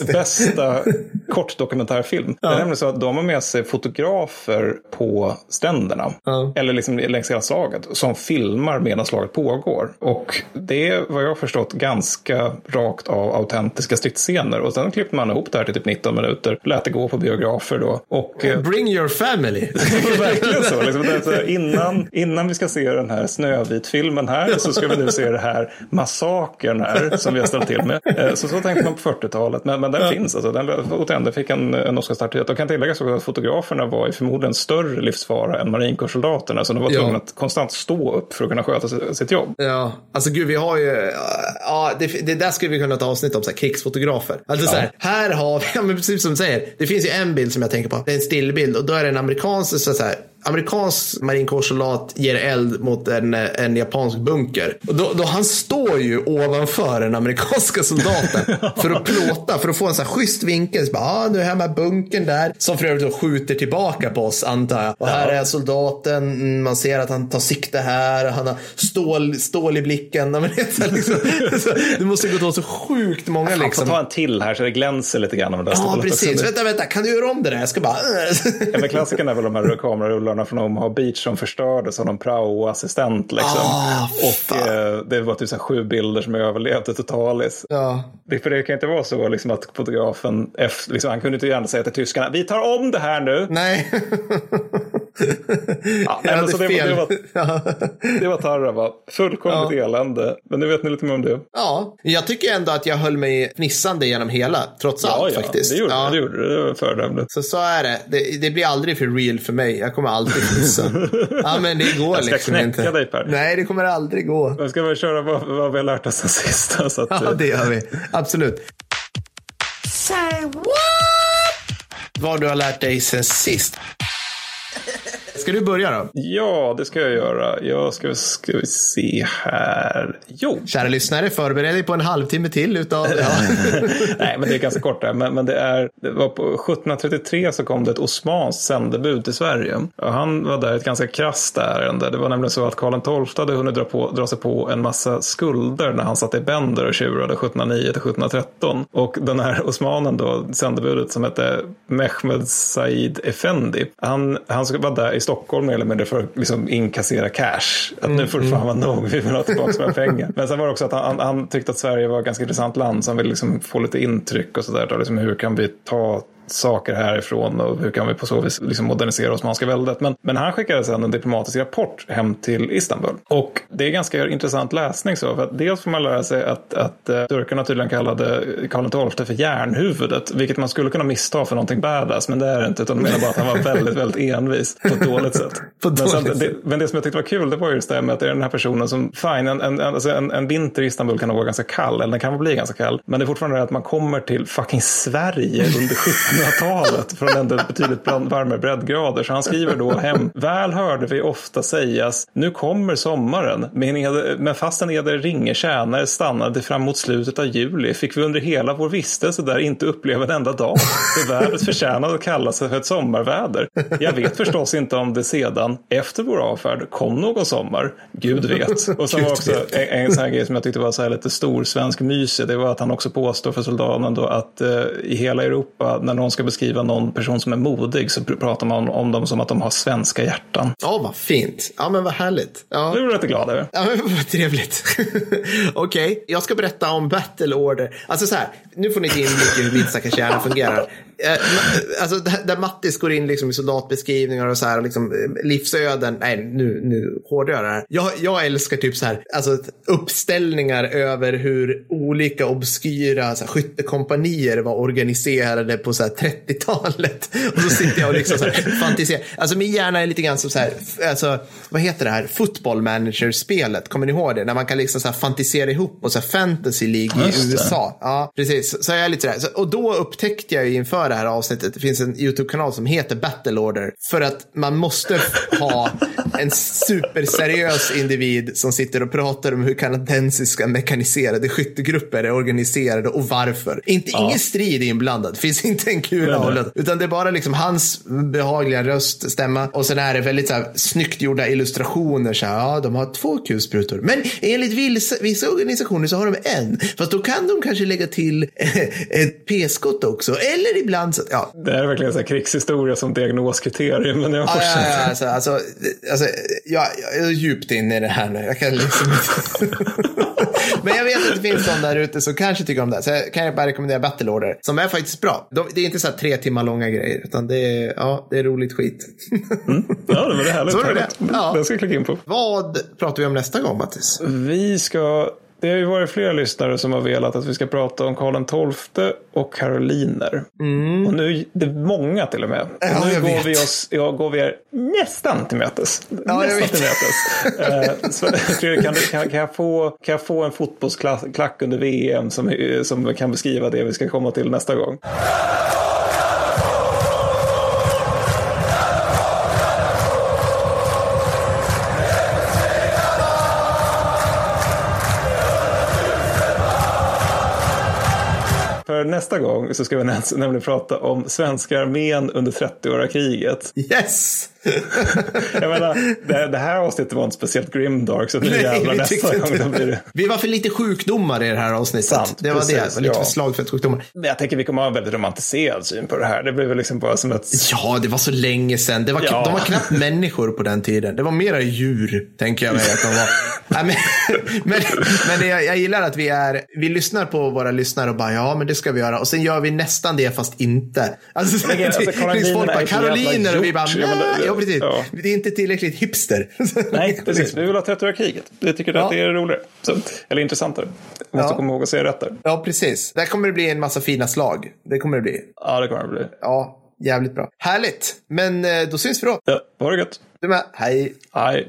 bästa kort dokumentärfilm. Ja. Det är nämligen så att de har med sig fotografer på stränderna. Ja. Eller liksom längs hela slaget. Som filmar medan slaget pågår. Och det är vad jag har förstått ganska rakt av autentiska stridsscener. Och sen klippte man ihop det här till typ 19 minuter. Lät det gå på biografer då. Och, eh, Bring your family. verkligen så. Liksom, det, innan, innan vi ska se den här Snövit-filmen här så ska vi nu se det här massakern här som vi har ställt till med. Eh, så så tänkte man på 40-talet. Men, men den ja. finns alltså. Den, återigen, den fick en, en Oscarsstatyett. Och kan tilläggas att fotograferna var i förmodligen större livsfara än marinkårssoldaterna. Så de var tvungna ja. att konstant stå upp för att kunna sköta sitt jobb. Ja, alltså gud, vi har ju, ja, det, det där skulle vi kunna ta avsnitt om, så här, krigsfotografer. Alltså ja. så här, här har vi, ja, men precis som du säger, det finns ju en bild som jag tänker på. Det är en stillbild och då är det en amerikansk så här, amerikansk marinkårssoldat ger eld mot en, en japansk bunker. Och då, då han står ju ovanför den amerikanska soldaten för att plåta, för att få en så här schysst vinkel. Så bara, ah, nu är här med bunkern där. Som för övrigt skjuter tillbaka på oss antar jag. Och här är soldaten, mm, man ser att han tar sikte här. Han har stål, stål i blicken. Men det, liksom, det måste gått åt så sjukt många. Liksom. får ta en till här så det glänser lite grann. Ja, precis. Vänta, vänta, kan du göra om det där? Jag ska bara... ja, men klassikern är väl de här kamerarullarna bilderna från Omaha Beach som förstördes av någon prao-assistent. Liksom. Oh, och eh, det var typ så sju bilder som överlevde totalis. Ja. Det, för det kan inte vara så liksom, att fotografen, efter, liksom, han kunde inte gärna säga till tyskarna, vi tar om det här nu. Nej. ja, nej, men så det, det, var, det var Tarra, fullkomligt ja. elände. Men nu vet ni lite mer om det. Ja, jag tycker ändå att jag höll mig fnissande genom hela, trots ja, allt ja, faktiskt. Det gjorde, ja, det gjorde det. var föredömligt. Så så är det. det. det. blir aldrig för real för mig. Jag kommer alltid fnissa. ja, men det går jag ska liksom knäcka inte. dig Per. Nej, det kommer aldrig gå. Jag ska väl köra vad, vad vi har lärt oss sen sist. Så att, ja, det gör vi. Absolut. Say what? Vad du har lärt dig sen sist. Ska du börja då? Ja, det ska jag göra. Jag ska, ska vi se här. Jo. Kära lyssnare, förbered dig på en halvtimme till utav... Ja. Nej, men det är ganska kort där. Men, men det, är, det var på 1733 så kom det ett osmanskt sändebud till Sverige. Och han var där ett ganska krasst ärende. Det var nämligen så att Karl XII hade hunnit dra, på, dra sig på en massa skulder när han satt i Bender och tjurade 1709 till 1713. Och den här osmanen då, sändebudet som hette Mehmed Said Effendi, han, han var där i Stockholm mer eller mindre för att liksom inkassera cash. Att nu får det fan vara nog, vi vill ha tillbaka våra pengar. Men sen var det också att han, han, tyckte att Sverige var ett ganska intressant land så han ville liksom få lite intryck och sådär. Liksom hur kan vi ta saker härifrån och hur kan vi på så vis liksom modernisera Osmanska väldet. Men, men han skickade sedan en diplomatisk rapport hem till Istanbul. Och det är ganska intressant läsning så. För att dels får man lära sig att, att uh, turkarna tydligen kallade Karl XII för järnhuvudet. Vilket man skulle kunna missta för någonting badass. Men det är det inte. Utan de menar bara att han var väldigt, väldigt envis på ett dåligt sätt. men, sen, det, men det som jag tyckte var kul det var just det med att det är den här personen som, fine, en, en, alltså en, en vinter i Istanbul kan nog vara ganska kall. Eller den kan bli ganska kall. Men det är fortfarande det att man kommer till fucking Sverige under 17 1800-talet från ändå betydligt varmare breddgrader. Så han skriver då hem. Väl hörde vi ofta sägas, nu kommer sommaren. Men fastän eder ringe tjänare stannade fram mot slutet av juli fick vi under hela vår vistelse där inte uppleva en enda dag. Det vädret förtjänade att kallas för ett sommarväder. Jag vet förstås inte om det sedan, efter vår avfärd, kom någon sommar. Gud vet. Och så var också en, en sån här grej som jag tyckte var så här lite stor svensk mysig. Det var att han också påstår för soldaten då att eh, i hela Europa, när någon ska beskriva någon person som är modig så pratar man om dem som att de har svenska hjärtan. Ja, vad fint. Ja, men vad härligt. Ja. Du är rätt glad över. Ja, men vad trevligt. Okej, okay. jag ska berätta om Battle Order. Alltså så här, nu får ni in mycket hur min stackars hjärna fungerar. Eh, alltså, där Mattis går in liksom i soldatbeskrivningar och så här, liksom, eh, livsöden. Nej, nu, nu hårdar jag det här. Jag, jag älskar typ så här, alltså, uppställningar över hur olika obskyra så här, skyttekompanier var organiserade på 30-talet. Och så sitter jag och liksom så här, fantiserar. Alltså min hjärna är lite grann som så här, alltså, vad heter det här, football manager-spelet, kommer ni ihåg det? När man kan liksom så här fantisera ihop och så här fantasy League i USA. Ja, precis. Så jag är lite så här, och då upptäckte jag ju inför det här avsnittet. Det finns en YouTube-kanal som heter Battle Order. För att man måste ha en superseriös individ som sitter och pratar om hur kanadensiska mekaniserade skyttegrupper är organiserade och varför. Inte, ja. Ingen strid är inblandad. Det finns inte en kula hållet. Utan det är bara liksom hans behagliga röst, stämma. Och sen är det väldigt så här, snyggt gjorda illustrationer. Så här, ja, de har två kulsprutor. Men enligt vissa, vissa organisationer så har de en. Fast då kan de kanske lägga till ett p-skott också. Eller ibland så, ja. Det här är verkligen så här krigshistoria som diagnoskriterium. Men jag Ja, ja, ja, alltså, alltså, alltså, jag, jag är djupt inne i det här nu. Jag kan liksom inte... Men jag vet att det finns någon där ute som kanske tycker om det. Så jag kan jag bara rekommendera Battle Order. Som är faktiskt bra. De, det är inte så här tre timmar långa grejer. Utan det är, ja, det är roligt skit. Ja, det var det härligt. Så är det. Ja. Den ska jag klicka in på. Vad pratar vi om nästa gång, Mattis? Vi ska... Det har ju varit flera lyssnare som har velat att vi ska prata om Karl XII och karoliner. Och nu, det är många till och med. Och Mm. Ja, nu jag går vi, oss, ja, går vi er nästan till mötes. Ja, nästan till mötes. Eh, Fredrik, kan, kan, kan, jag få, kan jag få en fotbollsklack under VM som, som kan beskriva det vi ska komma till nästa gång? Nästa gång så ska vi nämligen prata om svenska armén under 30-åriga kriget. Yes! Jag menar, det, det här avsnittet var inte speciellt grimdark så nu Nej, jävlar vi nästa gång då blir det. Vi var för lite sjukdomar i det här avsnittet. Sant, det var precis, Det var lite ja. för slagfältssjukdomar. Men jag tänker vi kommer ha en väldigt romantiserad syn på det här. Det blir väl liksom bara som ett... Ja, det var så länge sedan. Det var, Ja. De var knappt människor på den tiden. Det var mera djur, tänker jag mig att de var. Nej, men men, men det, jag, jag gillar att vi är, vi lyssnar på våra lyssnare och bara, ja, men det ska vi göra. Och sen gör vi nästan det, fast inte. Alltså, Men, alltså, det finns folk bara, karoliner, och vi bara. Ja, men ja, precis. ja. Det är inte tillräckligt hipster. Nej, precis. Vi vill ha 30-åriga kriget. Vi tycker Ja. att det är roligare. Så, eller intressantare. Jag måste Ja. komma ihåg att säga rätt där. Ja, precis. Där kommer det bli en massa fina slag. Det kommer det bli. Ja, det kommer det bli. Ja, jävligt bra. Härligt. Men eh, då syns vi då. Ja, ha det gött. Du med. Hej. Hej.